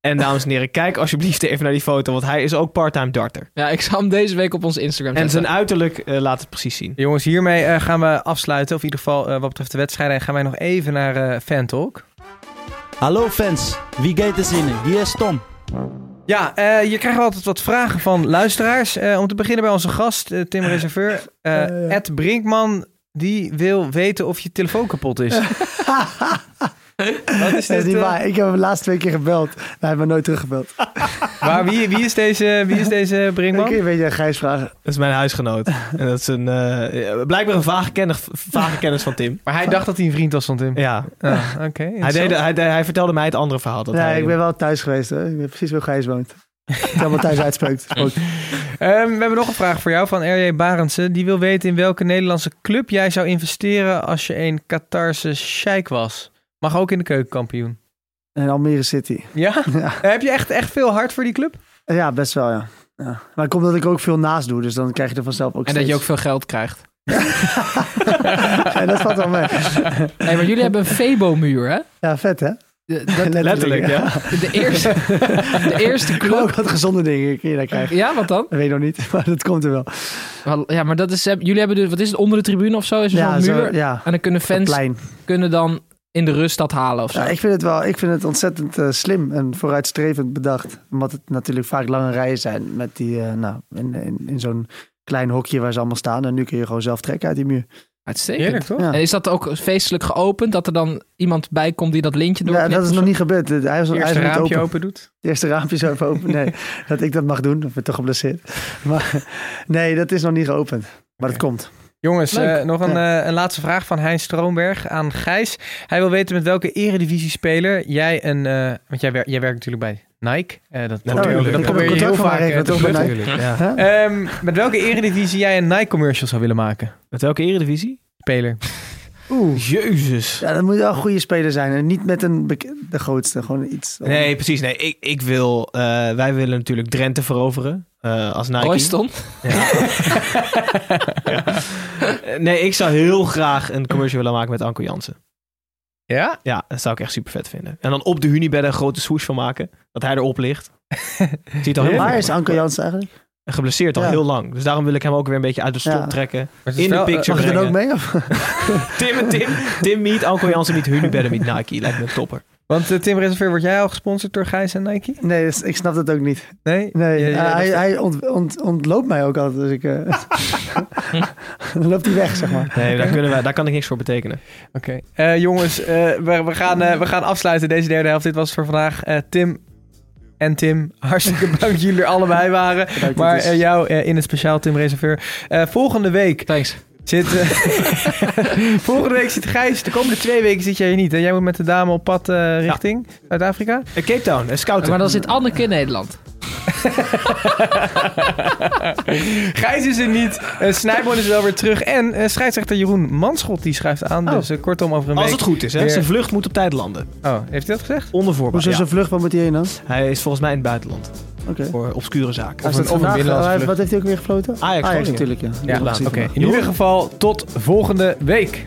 En dames en heren, kijk alsjeblieft even naar die foto. Want hij is ook part-time darter. Ja, ik zal hem deze week op ons Instagram En zijn uiterlijk eh, laat het precies zien. Jongens, hiermee eh, gaan we afsluiten. Of in ieder geval wat betreft de wedstrijden. En gaan wij nog even naar Fan Talk. Hallo fans, wie gaat er zinnen? Hier is Tom. Ja, eh, je krijgt altijd wat vragen van luisteraars. Eh, om te beginnen bij onze gast, eh, Tim Reserveur. Ed Brinkman, die wil weten of je telefoon kapot is. Wat is Dat is dit? niet eh, waar. Ik heb hem de laatste twee keer gebeld. Hij heeft me nooit teruggebeld. waar, wie, wie, is deze, wie is deze Brinkman? een beetje een gijs vragen. Dat is mijn huisgenoot. en dat is een, eh, blijkbaar een vage kennis, vage kennis van Tim. Maar hij dacht dat hij een vriend was van Tim. Ja, Ah, Oké. hij, deed, hij, hij vertelde mij het andere verhaal. Dat Ja, hij, ik ben wel thuis geweest. Hè. Ik weet precies waar Gijs woont. Ik helemaal thuis uitspookt. Spookt. Ehm, we hebben nog een vraag voor jou van R.J. Barendse. Die wil weten in welke Nederlandse club jij zou investeren als je een Qatarse sheik was. Mag ook in de keukenkampioen. En Almere City. Ja? Ja. Heb je echt, echt veel hart voor die club? Ja, best wel, ja. ja. Maar het komt dat ik ook veel naast doe. Dus dan krijg je er vanzelf ook En dat je ook veel geld krijgt. Ja, dat valt wel mee. Hey, maar jullie hebben een Febo-muur, hè? Ja, vet hè? De, dat- Letterlijk, ja. de, eerste, de eerste Gewoon club. wat gezonde dingen kun je daar krijgen. Ja, wat dan? Dat weet ik nog niet, maar dat komt er wel. Ja, maar dat is, jullie hebben dus, wat is het, onder de tribune of zo? Is er Ja, zo'n zo, muur? ja. En dan kunnen fans kunnen dan in de rust dat halen of zo. Ja, ik vind het wel, ik vind het ontzettend eh, slim en vooruitstrevend bedacht. Omdat het natuurlijk vaak lange rijen zijn met die, eh, nou, in, in, in zo'n klein hokje waar ze allemaal staan. En nu kun je gewoon zelf trekken uit die muur. Uitstekend. Heerlijk, toch? Ja. En is dat ook feestelijk geopend? Dat er dan iemand bij komt die dat lintje door? Ja, dat is nog niet gebeurd. Hij is, hij is Eerste niet raampje open. open doet. Het eerste raampje is even open. Nee, dat ik dat mag doen. Ik ben toch geblesseerd. Maar nee, dat is nog niet geopend. Maar dat komt. Jongens, eh, nog een, eh, een laatste vraag van Hein Stroomberg aan Gijs. Hij wil weten met welke eredivisie-speler jij een... eh, want jij, wer- jij werkt natuurlijk bij Nike. Eh, dat, Natuurlijk. dat een je heel vaak bij ja. Ehm, met welke eredivisie jij een Nike-commercial zou willen maken? Met welke eredivisie? Speler. Oeh. Jezus. Ja, dat moet wel een goede speler zijn. En niet met een de grootste. Gewoon iets. Nee, precies. Nee, ik, ik wil, eh, wij willen natuurlijk Drenthe veroveren. eh, als Nike. Royston? Ja. Nee, ik zou heel graag een commercial willen maken met Anko Jansen. Ja? Ja, dat zou ik echt super vet vinden. En dan op de Hunibed een grote swoosh van maken. Dat hij erop ligt. Ziet al heel Waar is Anko Jansen eigenlijk? Geblesseerd al Ja. heel lang. Dus daarom wil ik hem ook weer een beetje uit de Ja. trekken. In de wel, picture dan ook brengen. mee? Of? Tim Tim. Tim meet, Anko Jansen meet Hunibed meet Nike. Lijkt me een topper. Want eh, Tim Reserveur, word jij al gesponsord door Gijs en Nike? Nee, dus ik snap dat ook niet. Nee? Nee, Ja, ja, eh, hij, dat- hij ont, ont- ontloopt mij ook altijd. Dus ik, eh, dan loopt hij weg, zeg maar. Nee, daar, kunnen wij, daar kan ik niks voor betekenen. Oké. Eh, jongens, eh, we, we, gaan, we gaan afsluiten deze derde helft. Dit was het voor vandaag. Eh, Tim en Tim, hartstikke bedankt dat jullie er allebei waren. Bedankt, maar is- eh, jou eh, in het speciaal Tim Reserveur. Eh, volgende week Thanks. zit... volgende week zit Gijs. De komende twee weken zit jij hier niet. Hè? Jij moet met de dame op pad eh, richting Zuid-Afrika. Cape Town, een scouten. Maar dan zit Anneke in Nederland. Gijs is er niet. Uh, Snijboon is wel weer terug. En eh, scheidsrechter Jeroen Manschot die schuift aan. Oh. Dus eh, kortom over een week. Als het goed is, hè? weer- Zijn vlucht moet op tijd landen. Oh, heeft hij dat gezegd? Onder voorbehoud. Hoezo Ja. zijn vlucht, waar moet hij heen dan? Hij is volgens mij in het buitenland. Oké. Voor obscure zaken. Staat of een vandaag. Wat heeft hij ook weer gefloten? Ajax, natuurlijk, ja. Oké. In ieder geval tot volgende week.